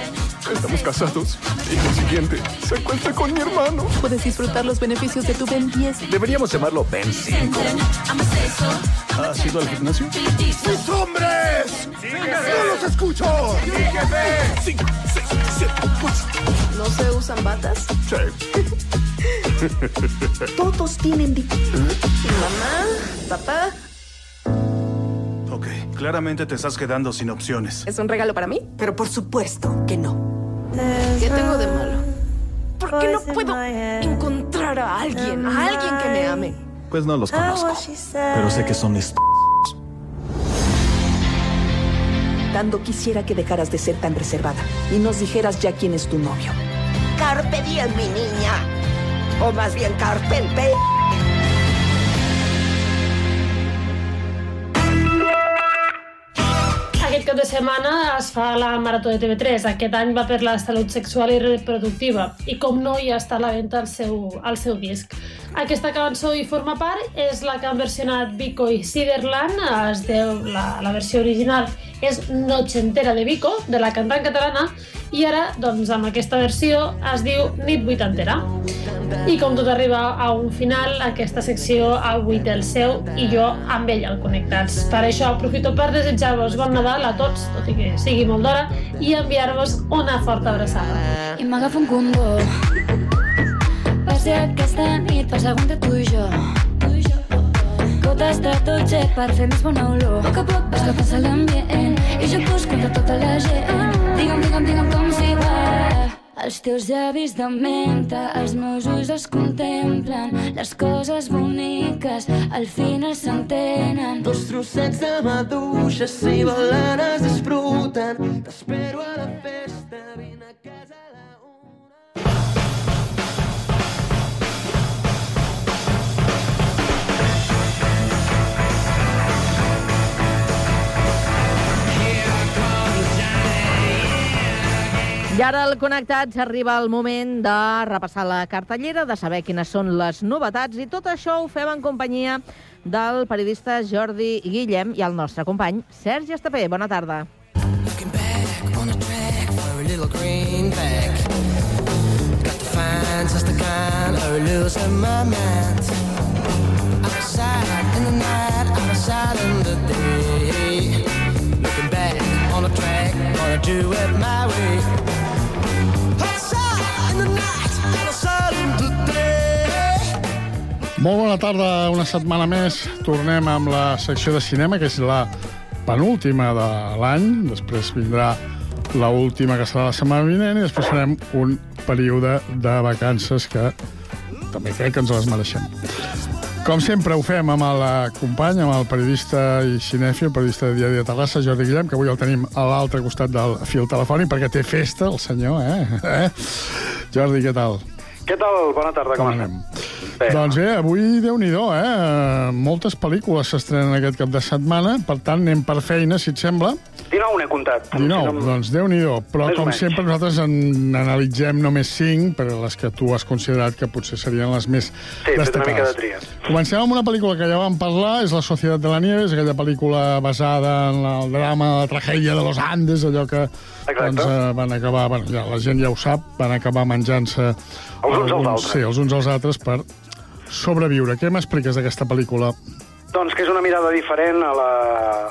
Estamos casados. Y el siguiente se encuentra con mi hermano. Puedes disfrutar los beneficios de tu Ben 10. Deberíamos llamarlo Ben 5. ¿Has ido al gimnasio? ¡Mis hombres! ¡No los escucho! Cinco, seis, siete, ocho. ¿No se usan batas? Todos tienen... di- Mamá, papá, Ok, claramente te estás quedando sin opciones. ¿es un regalo para mí? Pero por supuesto que no. ¿Qué tengo de malo? ¿Por qué no puedo encontrar a alguien, a alguien que me ame? Pues no los conozco. Pero sé que son est... Tando quisiera que dejaras de ser tan reservada y nos dijeras ya quién es tu novio. Carpe diem, mi niña. O más bien carpe el pe... Aquest cap de setmana es fa la Marató de TV3. Aquest any va per la salut sexual i reproductiva. I com no, ja està a la venda el seu, el seu disc. Aquesta cançó hi forma part, és la que han versionat Vico i Siderland. Es deu, la, la versió original és Noche entera de Vico, de la cantant catalana, i ara, doncs, amb aquesta versió es diu Nit vuitantera. I com tot arriba a un final, aquesta secció avui té el seu i jo amb ell al Connectats. Per això aprofito per desitjar-vos bon Nadal a tots, tot i que sigui molt d'hora, i enviar-vos una forta abraçada. I m'agafa un condó Va ser aquesta nit per segon de tu i jo Gotes de dotze per fer més bona olor A poc a poc vas capant-se l'ambient I jo busco entre tota la gent Digue'm, digue'm, digue'm com s'hi va els teus llavis de menta, els meus ulls els contemplen, les coses boniques al final s'entenen. Dos trossets de maduixa, si volen es disfruten. T'espero a la festa, I ara al Connectats arriba el moment de repassar la cartellera, de saber quines són les novetats, i tot això ho fem en companyia del periodista Jordi Guillem i el nostre company Sergi Estapé. Bona tarda. Looking back on a track, gonna do it my Molt bona tarda, una setmana més. Tornem amb la secció de cinema, que és la penúltima de l'any. Després vindrà la última, que serà la setmana vinent, i després farem un període de vacances que també crec que ens les mereixem. Com sempre ho fem amb el company, amb el periodista i cinèfil, periodista de Diari de Terrassa, Jordi Guillem, que avui el tenim a l'altre costat del fil telefònic perquè té festa, el senyor, eh? eh? Jordi, què tal? Què tal? Bona tarda, com, com anem? Bé. Doncs bé, avui déu nhi eh? Moltes pel·lícules s'estrenen aquest cap de setmana, per tant, anem per feina, si et sembla. 19 n'he comptat. 19, si no... doncs déu nhi Però, Més com sempre, nosaltres en analitzem només 5, per les que tu has considerat que potser serien les més sí, destacades. Sí, de tria. Comencem amb una pel·lícula que ja vam parlar, és La Societat de la Nieve, és aquella pel·lícula basada en el drama, la tragèdia de los Andes, allò que doncs, eh, van acabar, bueno, ja, la gent ja ho sap, van acabar menjant-se els uns als altres. Sí, els uns als altres per sobreviure. Què m'expliques d'aquesta pel·lícula? Doncs que és una mirada diferent a, la,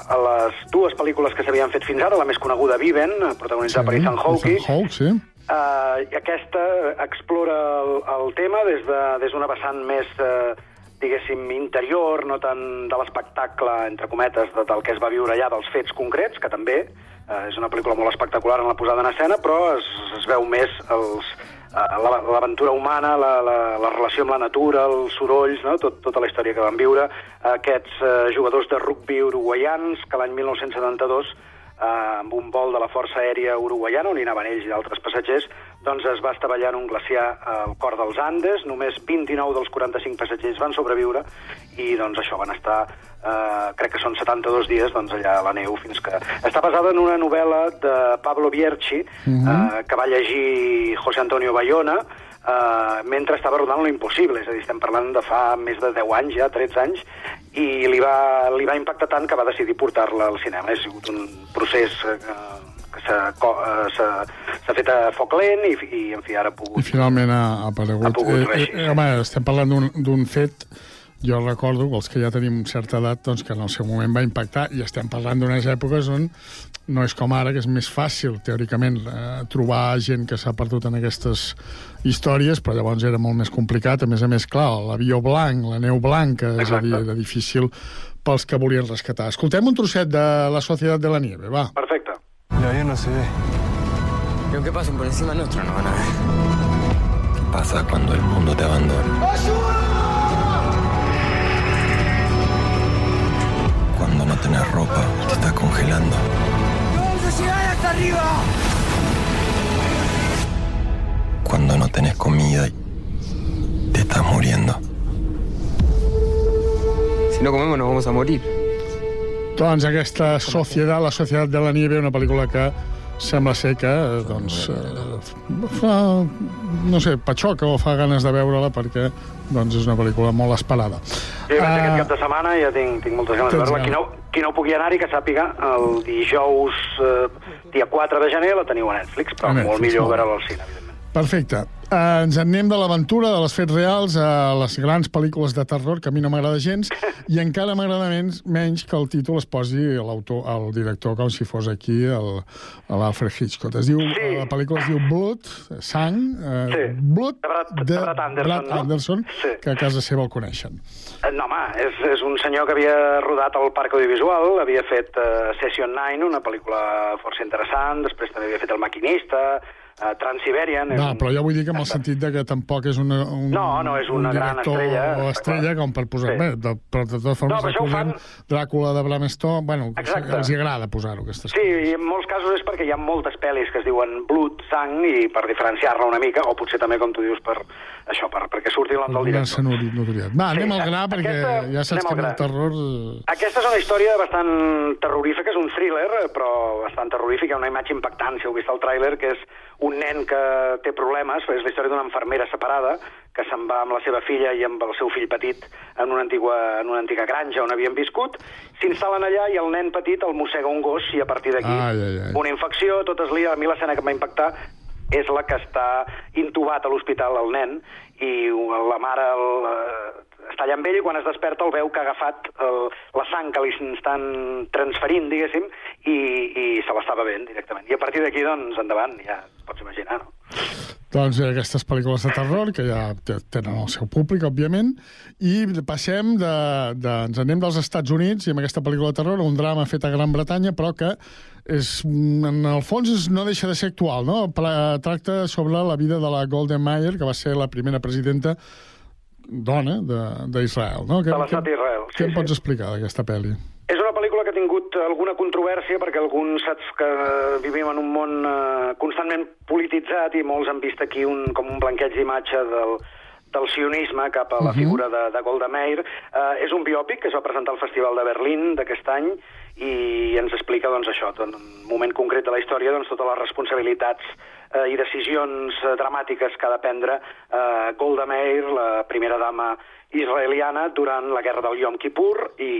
a les dues pel·lícules que s'havien fet fins ara, la més coneguda, Viven, protagonitzada sí, per Ethan Hawke. Ethan Hawke, sí. Uh, I aquesta explora el, el tema des d'una de, des vessant més, uh, diguéssim, interior, no tant de l'espectacle, entre cometes, de, del que es va viure allà, dels fets concrets, que també uh, és una pel·lícula molt espectacular en la posada en escena, però es, es veu més els, l'aventura humana, la, la, la relació amb la natura, els sorolls, no? Tot, tota la història que van viure aquests eh, jugadors de rugby uruguaians que l'any 1972 eh, amb un vol de la Força Aèria Uruguaiana, on hi anaven ells i d'altres passatgers, doncs es va estavellar en un glaciar al cor dels Andes, només 29 dels 45 passatgers van sobreviure i doncs això van estar eh, crec que són 72 dies doncs, allà a la neu fins que... Està basada en una novel·la de Pablo Bierchi uh -huh. eh, que va llegir José Antonio Bayona eh, mentre estava rodant l'impossible, és a dir, estem parlant de fa més de 10 anys ja, 13 anys, i li va, li va impactar tant que va decidir portar-la al cinema. Ha sigut un procés eh, que s'ha fet a foc lent i, i en fi, ara ha pogut... I finalment ha, ha aparegut. Ha pogut eh, eh, home, estem parlant d'un fet jo recordo, els que ja tenim certa edat, doncs, que en el seu moment va impactar, i estem parlant d'unes èpoques on no és com ara, que és més fàcil, teòricament, eh, trobar gent que s'ha perdut en aquestes històries, però llavors era molt més complicat. A més a més, clar, l'avió blanc, la neu blanca, Exacte. és a dir, era difícil pels que volien rescatar. Escoltem un trosset de La Societat de la Nieve, va. Perfecte. Y ahí no se ve. Y aunque pasen por encima nuestro, no van a ver. ¿Qué pasa cuando el mundo te abandona? Cuando no tenés ropa y te estás congelando. ¡Vamos a llegar hasta arriba! Cuando no tenés comida y te estás muriendo. Si no comemos nos vamos a morir. Doncs aquesta Societat, la Societat de la Nieve, una pel·lícula que sembla ser que doncs, eh, fa, no sé, patxoca o fa ganes de veure-la perquè doncs, és una pel·lícula molt esperada. Sí, vaig uh, aquest cap de setmana i ja tinc, tinc moltes ganes de veure-la. Qui no, qui no pugui anar-hi, que sàpiga, el dijous, eh, dia 4 de gener, la teniu a Netflix, però a Netflix, molt millor veure-la al cine. Perfecte. Uh, ens anem de l'aventura, de les fets reals, a les grans pel·lícules de terror, que a mi no m'agrada gens, i encara m'agrada menys, menys que el títol es posi l'autor, el director, com si fos aquí l'Alfred Hitchcock. Es diu, sí. La pel·lícula es diu Blood, Sang, uh, sí. Blood de Brad, de Brad Anderson, Brad Anderson no? sí. que a casa seva el coneixen. Eh, no, home, és, és un senyor que havia rodat al Parc Audiovisual, havia fet uh, Session 9, una pel·lícula força interessant, després també havia fet El Maquinista, uh, Transsiberian... No, un... però jo vull dir que amb el sentit de que tampoc és una, un, no, no és una un gran estrella. o estrella com per posar... Sí. Bé, de, però de totes formes, no, fan... Dràcula de Bram Stoker, bueno, Exacte. els hi agrada posar-ho, aquestes Sí, i en molts casos és perquè hi ha moltes pel·lis que es diuen Blood, sang, i per diferenciar-la una mica, o potser també, com tu dius, per això, per, perquè surti nom del director. Notoriat. Va, anem sí, al gra, perquè aquesta, ja saps que el terror... Aquesta és una història bastant terrorífica, és un thriller, però bastant terrorífica, una imatge impactant, si heu vist el tràiler, que és un nen que té problemes, és la història d'una infermera separada que se'n va amb la seva filla i amb el seu fill petit en una, antigua, en una antiga granja on havien viscut, s'instal·len allà i el nen petit el mossega un gos i a partir d'aquí una infecció, tot es lia, a mi l'escena que em va impactar és la que està intubat a l'hospital el nen i la mare el, eh, està allà amb ell i quan es desperta el veu que ha agafat el, la sang que li estan transferint, diguéssim, i, i se l'està bevent directament. I a partir d'aquí, doncs, endavant, ja pots imaginar, no? Doncs aquestes pel·lícules de terror, que ja tenen el seu públic, òbviament, i passem de, de... ens anem dels Estats Units, i amb aquesta pel·lícula de terror, un drama fet a Gran Bretanya, però que és, en el fons és, no deixa de ser actual, no? Tracta sobre la vida de la Golden Mayer, que va ser la primera presidenta dona de- d'Israel, no? De l'estat d'Israel, sí, Què em sí. pots explicar d'aquesta pel·li? És una pel·lícula que ha tingut alguna controvèrsia perquè alguns saps que vivim en un món eh, constantment polititzat i molts han vist aquí un, com un blanqueig d'imatge del, del sionisme cap a la Mhm. figura de, de Golda Meir. Eh, és un biòpic que es va presentar al Festival de Berlín d'aquest any i ens explica doncs, això, en un moment concret de la història, doncs, totes les responsabilitats eh, i decisions eh, dramàtiques que ha de prendre eh, Golda Meir, la primera dama israeliana, durant la guerra del Yom Kippur i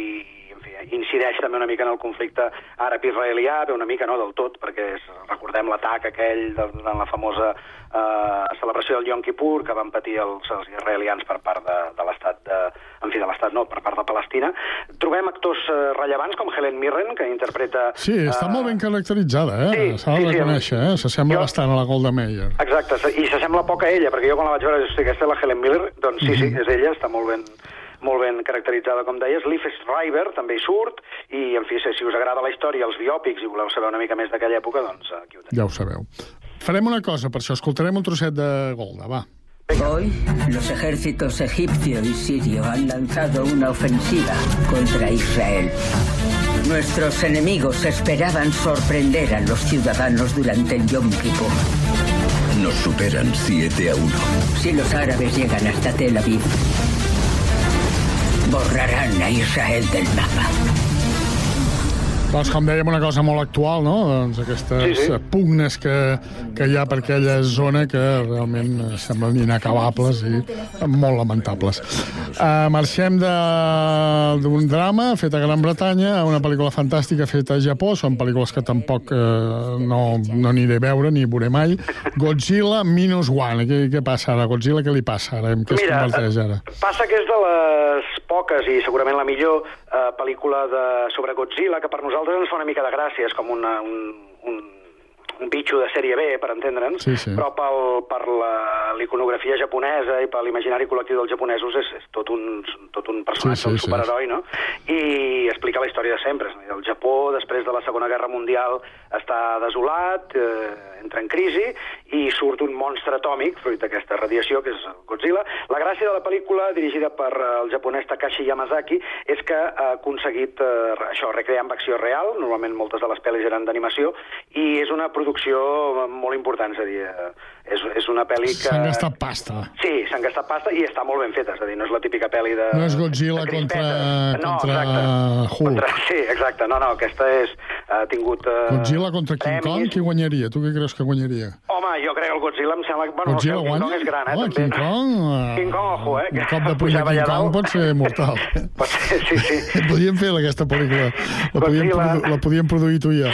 fi, incideix també una mica en el conflicte àrab-israelià, bé, una mica no del tot, perquè és, recordem l'atac aquell de, durant la famosa eh, celebració del Yom Kippur que van patir els, els israelians per part de, de l'estat de, en fi, de l'estat no, per part de Palestina. Trobem actors eh, rellevants com Helen Mirren, que interpreta... Sí, està eh, molt ben caracteritzada, eh? sí, S'ha de sí, sí, reconèixer, eh? S'assembla bastant a la Golda Meir. Exacte, i s'assembla poc a ella, perquè jo quan la vaig veure, hosti, aquesta és la Helen Miller, doncs sí, sí, Mhm. és ella, està molt ben, molt ben caracteritzada, com deies. Leaf Schreiber també hi surt, i, en fi, si us agrada la història, els biòpics, i voleu saber una mica més d'aquella època, doncs aquí ho Ja ho sabeu. Farem una cosa, per això escoltarem un trosset de Golda, va. Hoy, los ejércitos egipcio y sirio han lanzado una ofensiva contra Israel. Nuestros enemigos esperaban sorprender a los ciudadanos durante el Yom Kippur. Nos superan 7 a 1. Si los árabes llegan hasta Tel Aviv, borrarán a Israel del mapa. Doncs com dèiem, una cosa molt actual, no? Doncs aquestes Sí, sí. pugnes que, que hi ha per aquella zona que realment semblen inacabables i molt lamentables. Uh, marxem d'un drama fet a Gran Bretanya a una pel·lícula fantàstica feta a Japó. Són pel·lícules que tampoc uh, no, no aniré a veure ni veuré mai. Godzilla Minus One. Què, què passa ara? Godzilla, què li passa ara? En què es converteix ara? Passa que és de les poques i segurament la millor eh, pel·lícula de, sobre Godzilla que per nosaltres ens fa una mica de gràcia, és com una, un, un, un bitxo de sèrie B, per entendre'ns, Sí, sí. però pel, per la- l'iconografia japonesa i per l'imaginari col·lectiu dels japonesos és, és tot, un, tot un personatge, Sí, sí, un sí. superheroi, no? I explica la història de sempre. El Japó, després de la Segona Guerra Mundial, està desolat, eh, entra en crisi, i surt un monstre atòmic, fruit d'aquesta radiació, que és Godzilla. La gràcia de la pel·lícula, dirigida per eh, el japonès Takashi Yamazaki, és que ha aconseguit eh, això, recrear amb acció real, normalment moltes de les pel·lis eren d'animació, i és una producció molt important, és a dir, eh, és, és una pel·li que... S'han gastat pasta. Sí, s'han gastat pasta i està molt ben feta, és a dir, no és la típica pel·li de... No és Godzilla de contra. No, contra exacte. Hulk. Contra, sí, exacte. No, no, aquesta és... Ha tingut... Eh, Godzilla contra King Kong, qui guanyaria? Tu què creus que guanyaria? Home, jo crec que el Godzilla em sembla. Bueno, Godzilla King? Kong és gran, eh, Home, també. King Kong... eh, King Kong, ojo, eh? Un cop de pujava King Kong pot ser mortal. Pot ser, sí, sí. Podríem fer aquesta pel·lícula. La podíem, Godzilla. la podíem produir tu i jo.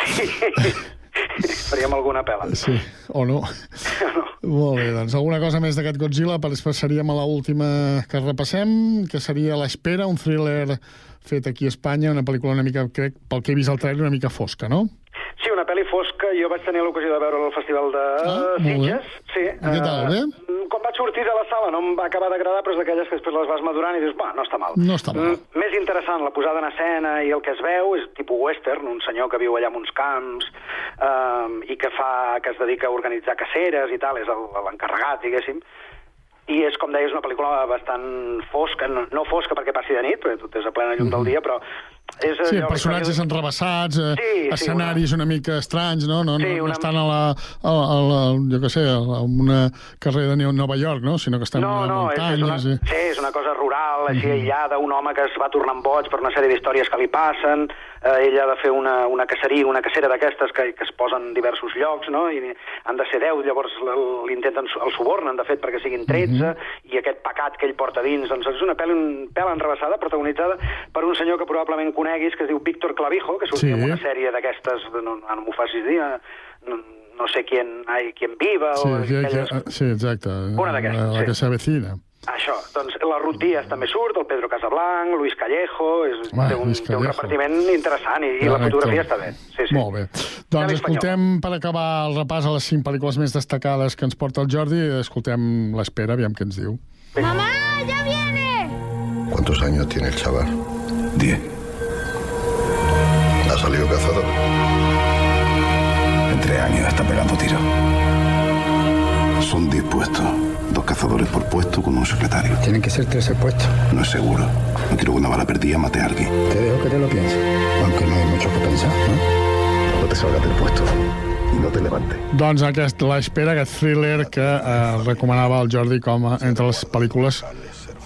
Faríem alguna pela. Sí, o no. Molt bé, doncs alguna cosa més d'aquest Godzilla, per passaríem a l'última que repassem, que seria L'Espera, un thriller fet aquí a Espanya, una pel·lícula una mica, crec, pel que he vist al trailer, una mica fosca, no? Sí, una pel·li fosca. Jo vaig tenir l'ocasió de veure al Festival de Ah. Sitges. Sí. I què tal, eh, bé? Quan vaig sortir de la sala no em va acabar d'agradar, però és d'aquelles que després les vas madurant i dius, va, no està mal. No està mal. Mm, més interessant, la posada en escena i el que es veu és tipus western, un senyor que viu allà en uns camps um, i que fa que es dedica a organitzar caceres i tal, és el- l'encarregat, diguéssim. I és, com deies, una pel·lícula bastant fosca, no, no fosca perquè passi de nit, perquè tot és a plena llum del dia, però és... Sí, personatges enrebaçats, eh, Sí, sí, escenaris una... mica estranys, no? No, no, Sí, no una- estan a la, a, la, a la, jo què sé, a una carrera de Nova York, no? Sinó que estan No, a les no, és, és, una, muntanyes. i... sí, és una cosa rural, així Mhm. aïllada, un home que es va tornant boig per una sèrie d'històries que li passen, eh, ella ha de fer una, una caceria, una cacera d'aquestes que, que es posen en diversos llocs, no? i han de ser 10, llavors l'intenten, el subornen, de fet, perquè siguin 13, Mhm. i aquest pecat que ell porta dins, doncs és una pel·li un pèl enrebaçada, protagonitzada per un senyor que probablement coneguis, que es diu Víctor Clavijo, que sortia Sí. en una sèrie d'aquestes, no, no m'ho facis dir, eh, no, no sé quién, ai, quién viva, Sí, o sí, aquelles... que, sí, exacte. Una d'aquestes, La, la sí. que s'avecina. Això, doncs la Ruth Díaz també surt, el Pedro Casablanc, Luis Callejo, és, Home, té, un, Luis té un Callejo. repartiment interessant i, i la fotografia està bé. Sí, sí. Molt bé. Doncs escoltem, per acabar el repàs a les cinc pel·lícules més destacades que ens porta el Jordi, escoltem l'Espera, aviam què ens diu. ¡Mamá, ya viene! ¿Cuántos años tiene el chaval? Diez. ¿Ha salido cazador? En tres años está pegando tiros. Son dispuestos. Dos cazadores por puesto con un secretario. Tienen que ser tres puestos. No es seguro. No quiero que una bala perdida mate a alguien. Te dejo que te lo pienses. Aunque no hay mucho que pensar, ¿no? No te salgas del puesto i no te levantes. Doncs aquest, l'espera, aquest thriller que eh, recomanava el Jordi com a, entre les pel·lícules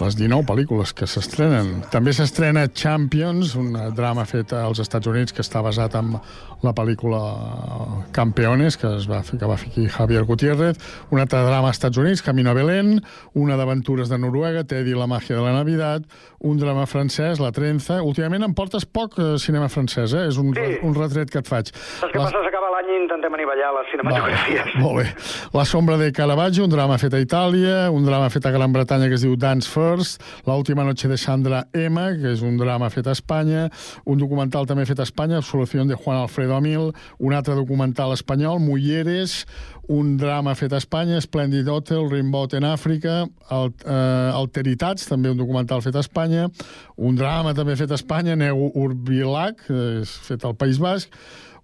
les 19 pel·lícules que s'estrenen. També s'estrena Champions, un drama fet als Estats Units que està basat en la pel·lícula Campeones, que, es va, fer, que va fer aquí Javier Gutiérrez, un altre drama als Estats Units, Camino a Belén, una d'aventures de Noruega, Teddy la màgia de la Navidad, un drama francès, La Trenza... Últimament em portes poc eh, cinema francès, eh? És un, sí. un retret que et faig. Saps què passa? S'acaba l'any i intentem anivellar les cinematografies. Va, molt bé. La sombra de Caravaggio, un drama fet a Itàlia, un drama fet a Gran Bretanya que es diu Dance First, La última noche de Sandra M, que és un drama fet a Espanya, un documental també fet a Espanya, Absolució de Juan Alfredo Amil, un altre documental espanyol, Mulleres, un drama fet a Espanya, Splendid Hotel, Rimbaud en Àfrica, el, eh, Alteritats, també un documental fet a Espanya, un drama també fet a Espanya, Neu Urbilac, eh, fet al País Basc,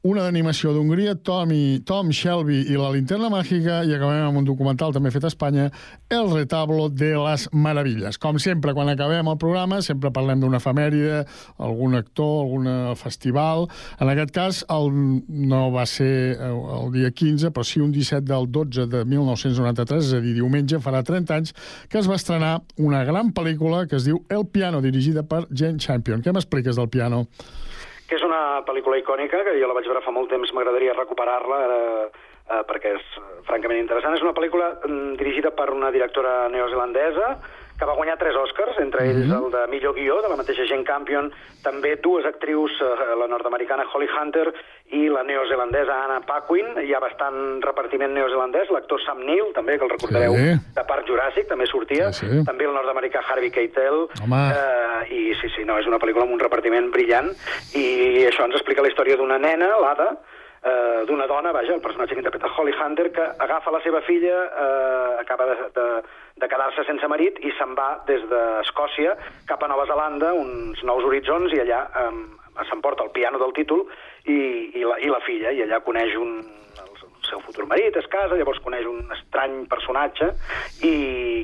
una d'animació d'Hongria, Tom, Tom Shelby i la linterna màgica, i acabem amb un documental també fet a Espanya, El retablo de les meravilles. Com sempre, quan acabem el programa, sempre parlem d'una efemèride, algun actor, algun festival. En aquest cas, el, no va ser eh, el dia 15, però sí un 17 del 12 de 1993, és a dir, diumenge, farà 30 anys, que es va estrenar una gran pel·lícula que es diu El piano, dirigida per Jane Champion. Què m'expliques del piano? Que és una pel·lícula icònica, que jo la vaig veure fa molt temps, m'agradaria recuperar-la, eh, eh, perquè és francament interessant. És una pel·lícula mm, dirigida per una directora neozelandesa, que va guanyar tres Oscars, entre ells mm -hmm. el de millor guió, de la mateixa Jane Campion, també dues actrius, eh, la nord-americana Holly Hunter i la neozelandesa Anna Paquin, hi ha bastant repartiment neozelandès, l'actor Sam Neill, també, que el recordareu, sí. de Parc Juràssic, també sortia, sí, sí. també el nord-americà Harvey Keitel, eh, i sí, sí, no, és una pel·lícula amb un repartiment brillant, i això ens explica la història d'una nena, l'Ada, eh, d'una dona, vaja, el personatge que interpreta Holly Hunter, que agafa la seva filla, eh, acaba de, de, de quedar-se sense marit i se'n va des d'Escòcia cap a Nova Zelanda, uns nous horitzons, i allà eh, s'emporta el piano del títol i, i, la, i la filla, i allà coneix un, seu futur marit, es casa, llavors coneix un estrany personatge, i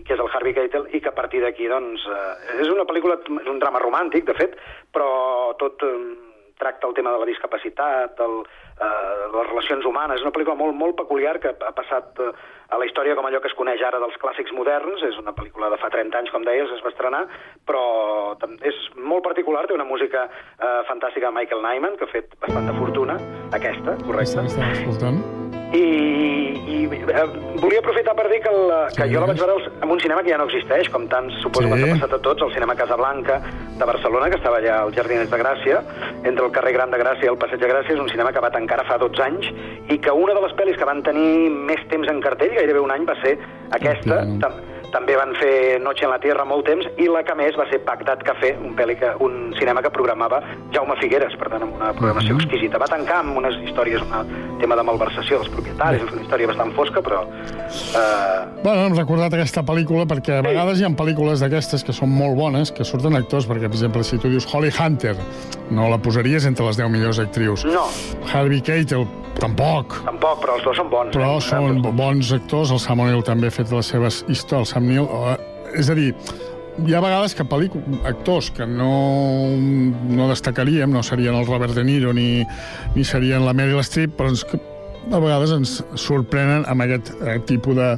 que és el Harvey Keitel, i que a partir d'aquí, doncs, eh, és una pel·lícula, és un drama romàntic, de fet, però tot... Eh, tracta el tema de la discapacitat, el, eh, les relacions humanes. És una pel·lícula molt, molt peculiar que ha passat eh, a la història com allò que es coneix ara dels clàssics moderns. És una pel·lícula de fa 30 anys, com deies, es va estrenar, però és molt particular, té una música eh, fantàstica de Michael Nyman, que ha fet bastanta fortuna, aquesta, correcte. Està escoltant i, i eh, volia aprofitar per dir que, el, que sí. jo la vaig veure en un cinema que ja no existeix, com tants suposo sí. que ha passat a tots, el cinema Casablanca de Barcelona, que estava allà al Jardiners de Gràcia, entre el carrer Gran de Gràcia i el Passeig de Gràcia, és un cinema que va tancar fa 12 anys, i que una de les pel·lis que van tenir més temps en cartell, gairebé un any, va ser aquesta, també van fer Noche en la Tierra molt temps, i la que més va ser Bagdad Café, un, pel·li que, un cinema que programava Jaume Figueres, per tant, amb una programació mm -hmm. exquisita. Va tancar amb unes històries, un tema de malversació dels propietaris, és una història bastant fosca, però... Eh... Bueno, hem recordat aquesta pel·lícula perquè a vegades hi ha pel·lícules d'aquestes que són molt bones, que surten actors, perquè, per exemple, si tu dius Holly Hunter, no la posaries entre les 10 millors actrius. No. Harvey Keitel, tampoc. Tampoc, però els dos són bons. Però eh? són bons actors, el Sam Neill també ha fet les seves històries, Sam Neill, eh, és a dir, hi ha vegades que actors que no, no destacaríem, no serien el Robert De Niro ni, ni serien la Meryl Streep, però ens, a vegades ens sorprenen amb aquest eh, tipus de,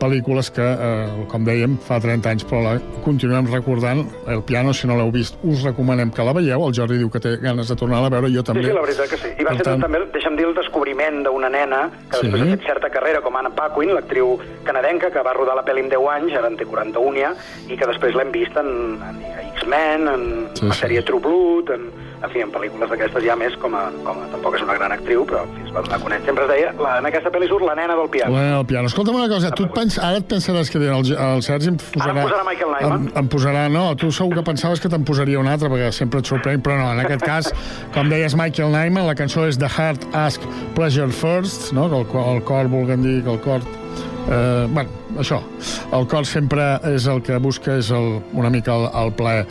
pel·lícules que, eh, com dèiem, fa 30 anys, però la continuem recordant. El piano, si no l'heu vist, us recomanem que la veieu. El Jordi diu que té ganes de tornar-la a veure, jo també. Sí, sí, la veritat que sí. I va per ser tant... també, deixa'm dir, el descobriment d'una nena que sí. després ha fet certa carrera, com Anna Paquin, l'actriu canadenca, que va rodar la pel·li en 10 anys, ara en té 41 ja, i que després l'hem vist en, en X-Men, en sí, la sèrie True Blood, en, en fi, en pel·lícules d'aquestes ja més com a, com a... Tampoc és una gran actriu, però en fi, es va donar a conèixer. Sempre es deia, la, en aquesta pel·li surt la nena del piano. La nena del piano. Escolta'm una cosa, tu et pens, ara et pensaràs que el, el Sergi em posarà... Ara em posarà Michael Nyman. Em, em posarà, no, tu segur que pensaves que te'n posaria un altre, perquè sempre et sorprèn, però no, en aquest cas, com deies Michael Nyman, la cançó és The Heart Ask Pleasure First, no? que el, el cor vulguem dir que el cor eh, bueno, això, el cor sempre és el que busca, és el, una mica el, el plaer.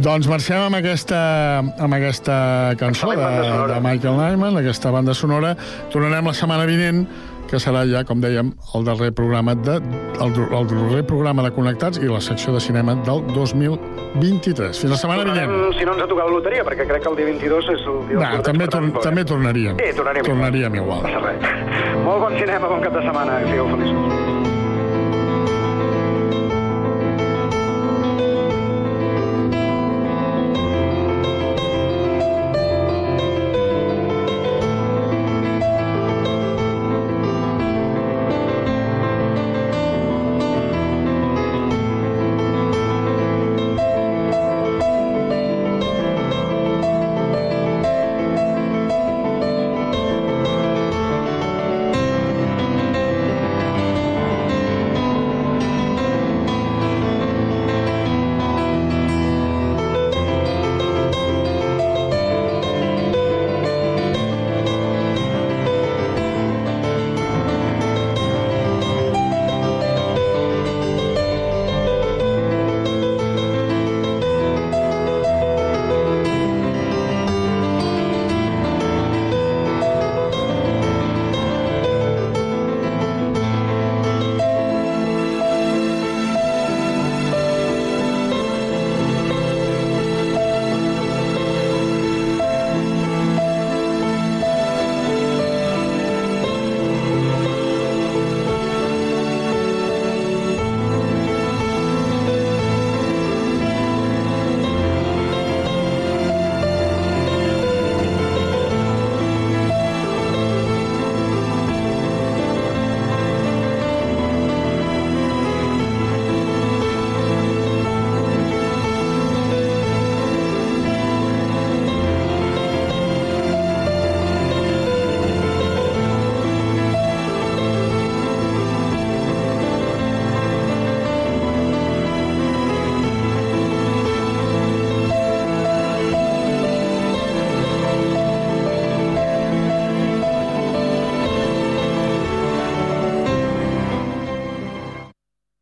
Doncs marxem amb aquesta, amb aquesta cançó de, de Michael Nyman, aquesta banda sonora. Tornarem la setmana vinent, que serà ja, com dèiem, el darrer programa de, el, el darrer programa de Connectats i la secció de cinema del 2023. Fins la setmana vinent. Tornarem, si no ens ha tocat la loteria, perquè crec que el dia 22 és el dia No, també, tor també tornaríem. Sí, tornaríem. Tornaríem igual. Res. Molt bon cinema, bon cap de setmana, sigueu feliços.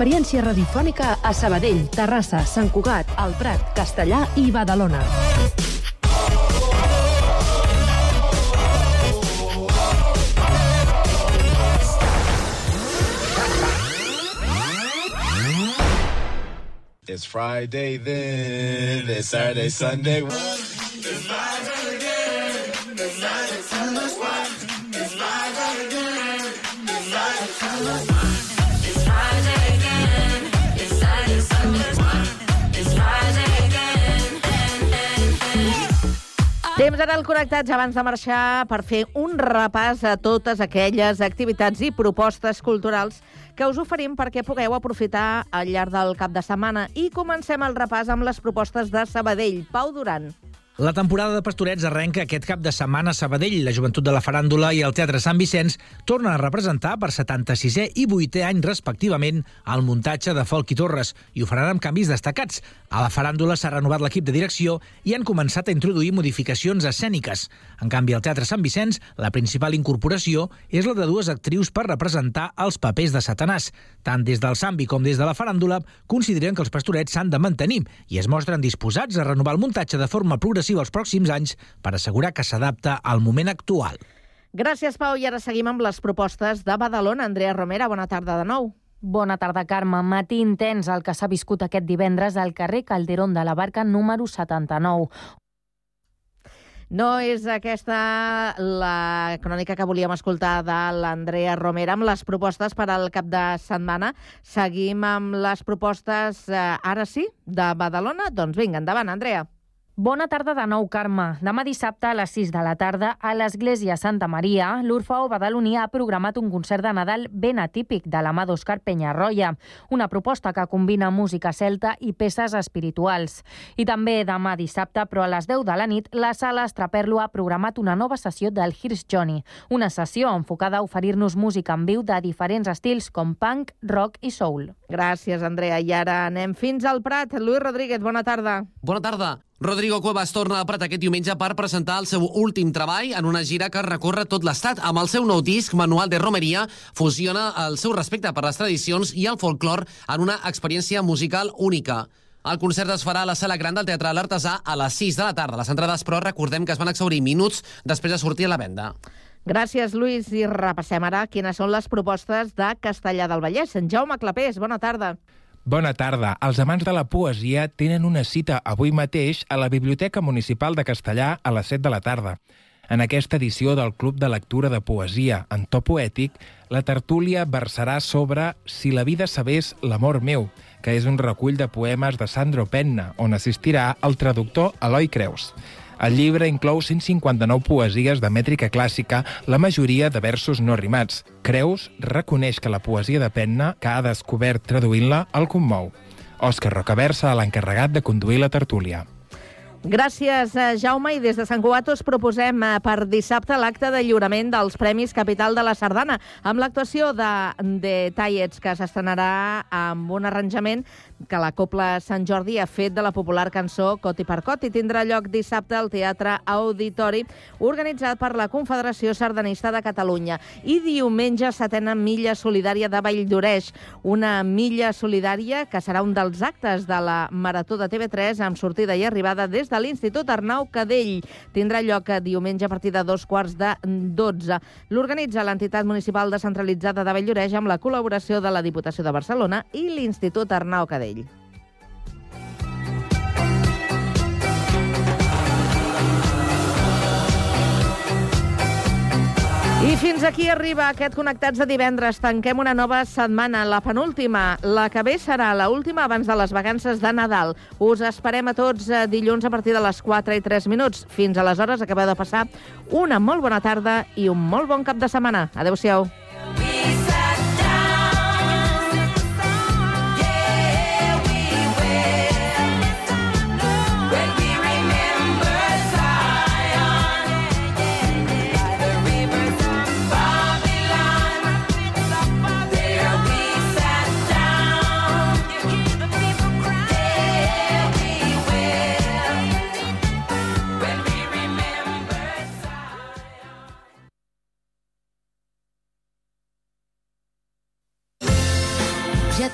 Experiència radiofònica a Sabadell, Terrassa, Sant Cugat, El Prat, Castellà i Badalona. It's Friday then, it's Saturday, Sunday. Temps ara al Connectats abans de marxar per fer un repàs a totes aquelles activitats i propostes culturals que us oferim perquè pugueu aprofitar al llarg del cap de setmana. I comencem el repàs amb les propostes de Sabadell. Pau Duran. La temporada de Pastorets arrenca aquest cap de setmana a Sabadell. La joventut de la faràndula i el Teatre Sant Vicenç tornen a representar per 76è i 8è any respectivament el muntatge de Folk i Torres i ho faran amb canvis destacats. A la faràndula s'ha renovat l'equip de direcció i han començat a introduir modificacions escèniques. En canvi, al Teatre Sant Vicenç, la principal incorporació és la de dues actrius per representar els papers de Satanàs. Tant des del Sambi com des de la faràndula consideren que els pastorets s'han de mantenir i es mostren disposats a renovar el muntatge de forma progressiva els pròxims anys per assegurar que s'adapta al moment actual. Gràcies, Pau. I ara seguim amb les propostes de Badalona. Andrea Romera, bona tarda de nou. Bona tarda, Carme. Matí intens el que s'ha viscut aquest divendres al carrer Calderón de la Barca número 79. No és aquesta la crònica que volíem escoltar de l'Andrea Romera amb les propostes per al cap de setmana. Seguim amb les propostes, eh, ara sí, de Badalona? Doncs vinga, endavant, Andrea. Bona tarda de nou, Carme. Demà dissabte a les 6 de la tarda a l'Església Santa Maria, l'Urfao Badaloní ha programat un concert de Nadal ben atípic de la mà d'Òscar Penyarroia, una proposta que combina música celta i peces espirituals. I també demà dissabte, però a les 10 de la nit, la sala Estraperlo ha programat una nova sessió del Here's Johnny, una sessió enfocada a oferir-nos música en viu de diferents estils com punk, rock i soul. Gràcies, Andrea. I ara anem fins al Prat. Lluís Rodríguez, bona tarda. Bona tarda. Rodrigo Cuevas torna al Prat aquest diumenge per presentar el seu últim treball en una gira que recorre tot l'estat. Amb el seu nou disc, Manual de Romeria, fusiona el seu respecte per les tradicions i el folclor en una experiència musical única. El concert es farà a la sala gran del Teatre L'Artesà a les 6 de la tarda. Les entrades, però, recordem que es van exaurir minuts després de sortir a la venda. Gràcies, Lluís. I repassem ara quines són les propostes de Castellà del Vallès. En Jaume Clapés, bona tarda. Bona tarda. Els amants de la poesia tenen una cita avui mateix a la Biblioteca Municipal de Castellà a les 7 de la tarda. En aquesta edició del Club de Lectura de Poesia en to poètic, la tertúlia versarà sobre Si la vida sabés l'amor meu, que és un recull de poemes de Sandro Penna, on assistirà el traductor Eloi Creus. El llibre inclou 159 poesies de mètrica clàssica, la majoria de versos no rimats. Creus reconeix que la poesia de Penna, que ha descobert traduint-la, el commou. Òscar Rocaversa, l'encarregat de conduir la tertúlia. Gràcies, eh, Jaume. I des de Sant Cugat us proposem eh, per dissabte l'acte de lliurament dels Premis Capital de la Sardana, amb l'actuació de, de Tallets, que s'estrenarà amb un arranjament que la Copla Sant Jordi ha fet de la popular cançó Coti per Coti. Tindrà lloc dissabte al Teatre Auditori, organitzat per la Confederació Sardanista de Catalunya. I diumenge, setena milla solidària de Valldoreix, una milla solidària que serà un dels actes de la Marató de TV3 amb sortida i arribada des de l'Institut Arnau Cadell. Tindrà lloc diumenge a partir de dos quarts de 12. L'organitza l'entitat municipal descentralitzada de Valldoreix amb la col·laboració de la Diputació de Barcelona i l'Institut Arnau Cadell. I fins aquí arriba aquest Connectats de divendres. Tanquem una nova setmana, la penúltima. La que ve serà la última abans de les vacances de Nadal. Us esperem a tots eh, dilluns a partir de les 4 i 3 minuts. Fins aleshores acabeu de passar una molt bona tarda i un molt bon cap de setmana. Adéu-siau.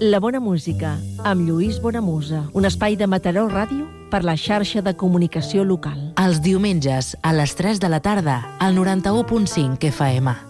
La bona música, amb Lluís Bonamusa. Un espai de Mataró Ràdio per la xarxa de comunicació local. Els diumenges, a les 3 de la tarda, al 91.5 FM.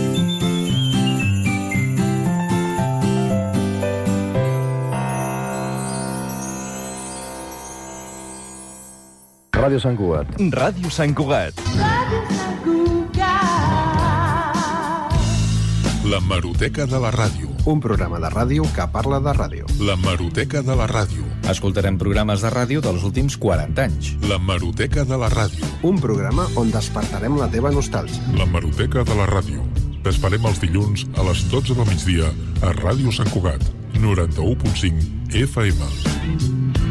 Ràdio Sant Cugat. Ràdio Sant Cugat. Ràdio Sant Cugat. La Maroteca de la Ràdio. Un programa de ràdio que parla de ràdio. La Maroteca de la Ràdio. Escoltarem programes de ràdio dels últims 40 anys. La Maroteca de la Ràdio. Un programa on despertarem la teva nostàlgia. La Maroteca de la Ràdio. T'esperem els dilluns a les 12 del migdia a Ràdio Sant Cugat, 91.5 FM.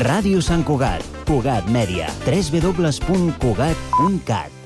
Ràdio Sant Cugat, Cugat Mèdia, www.cugat.cat.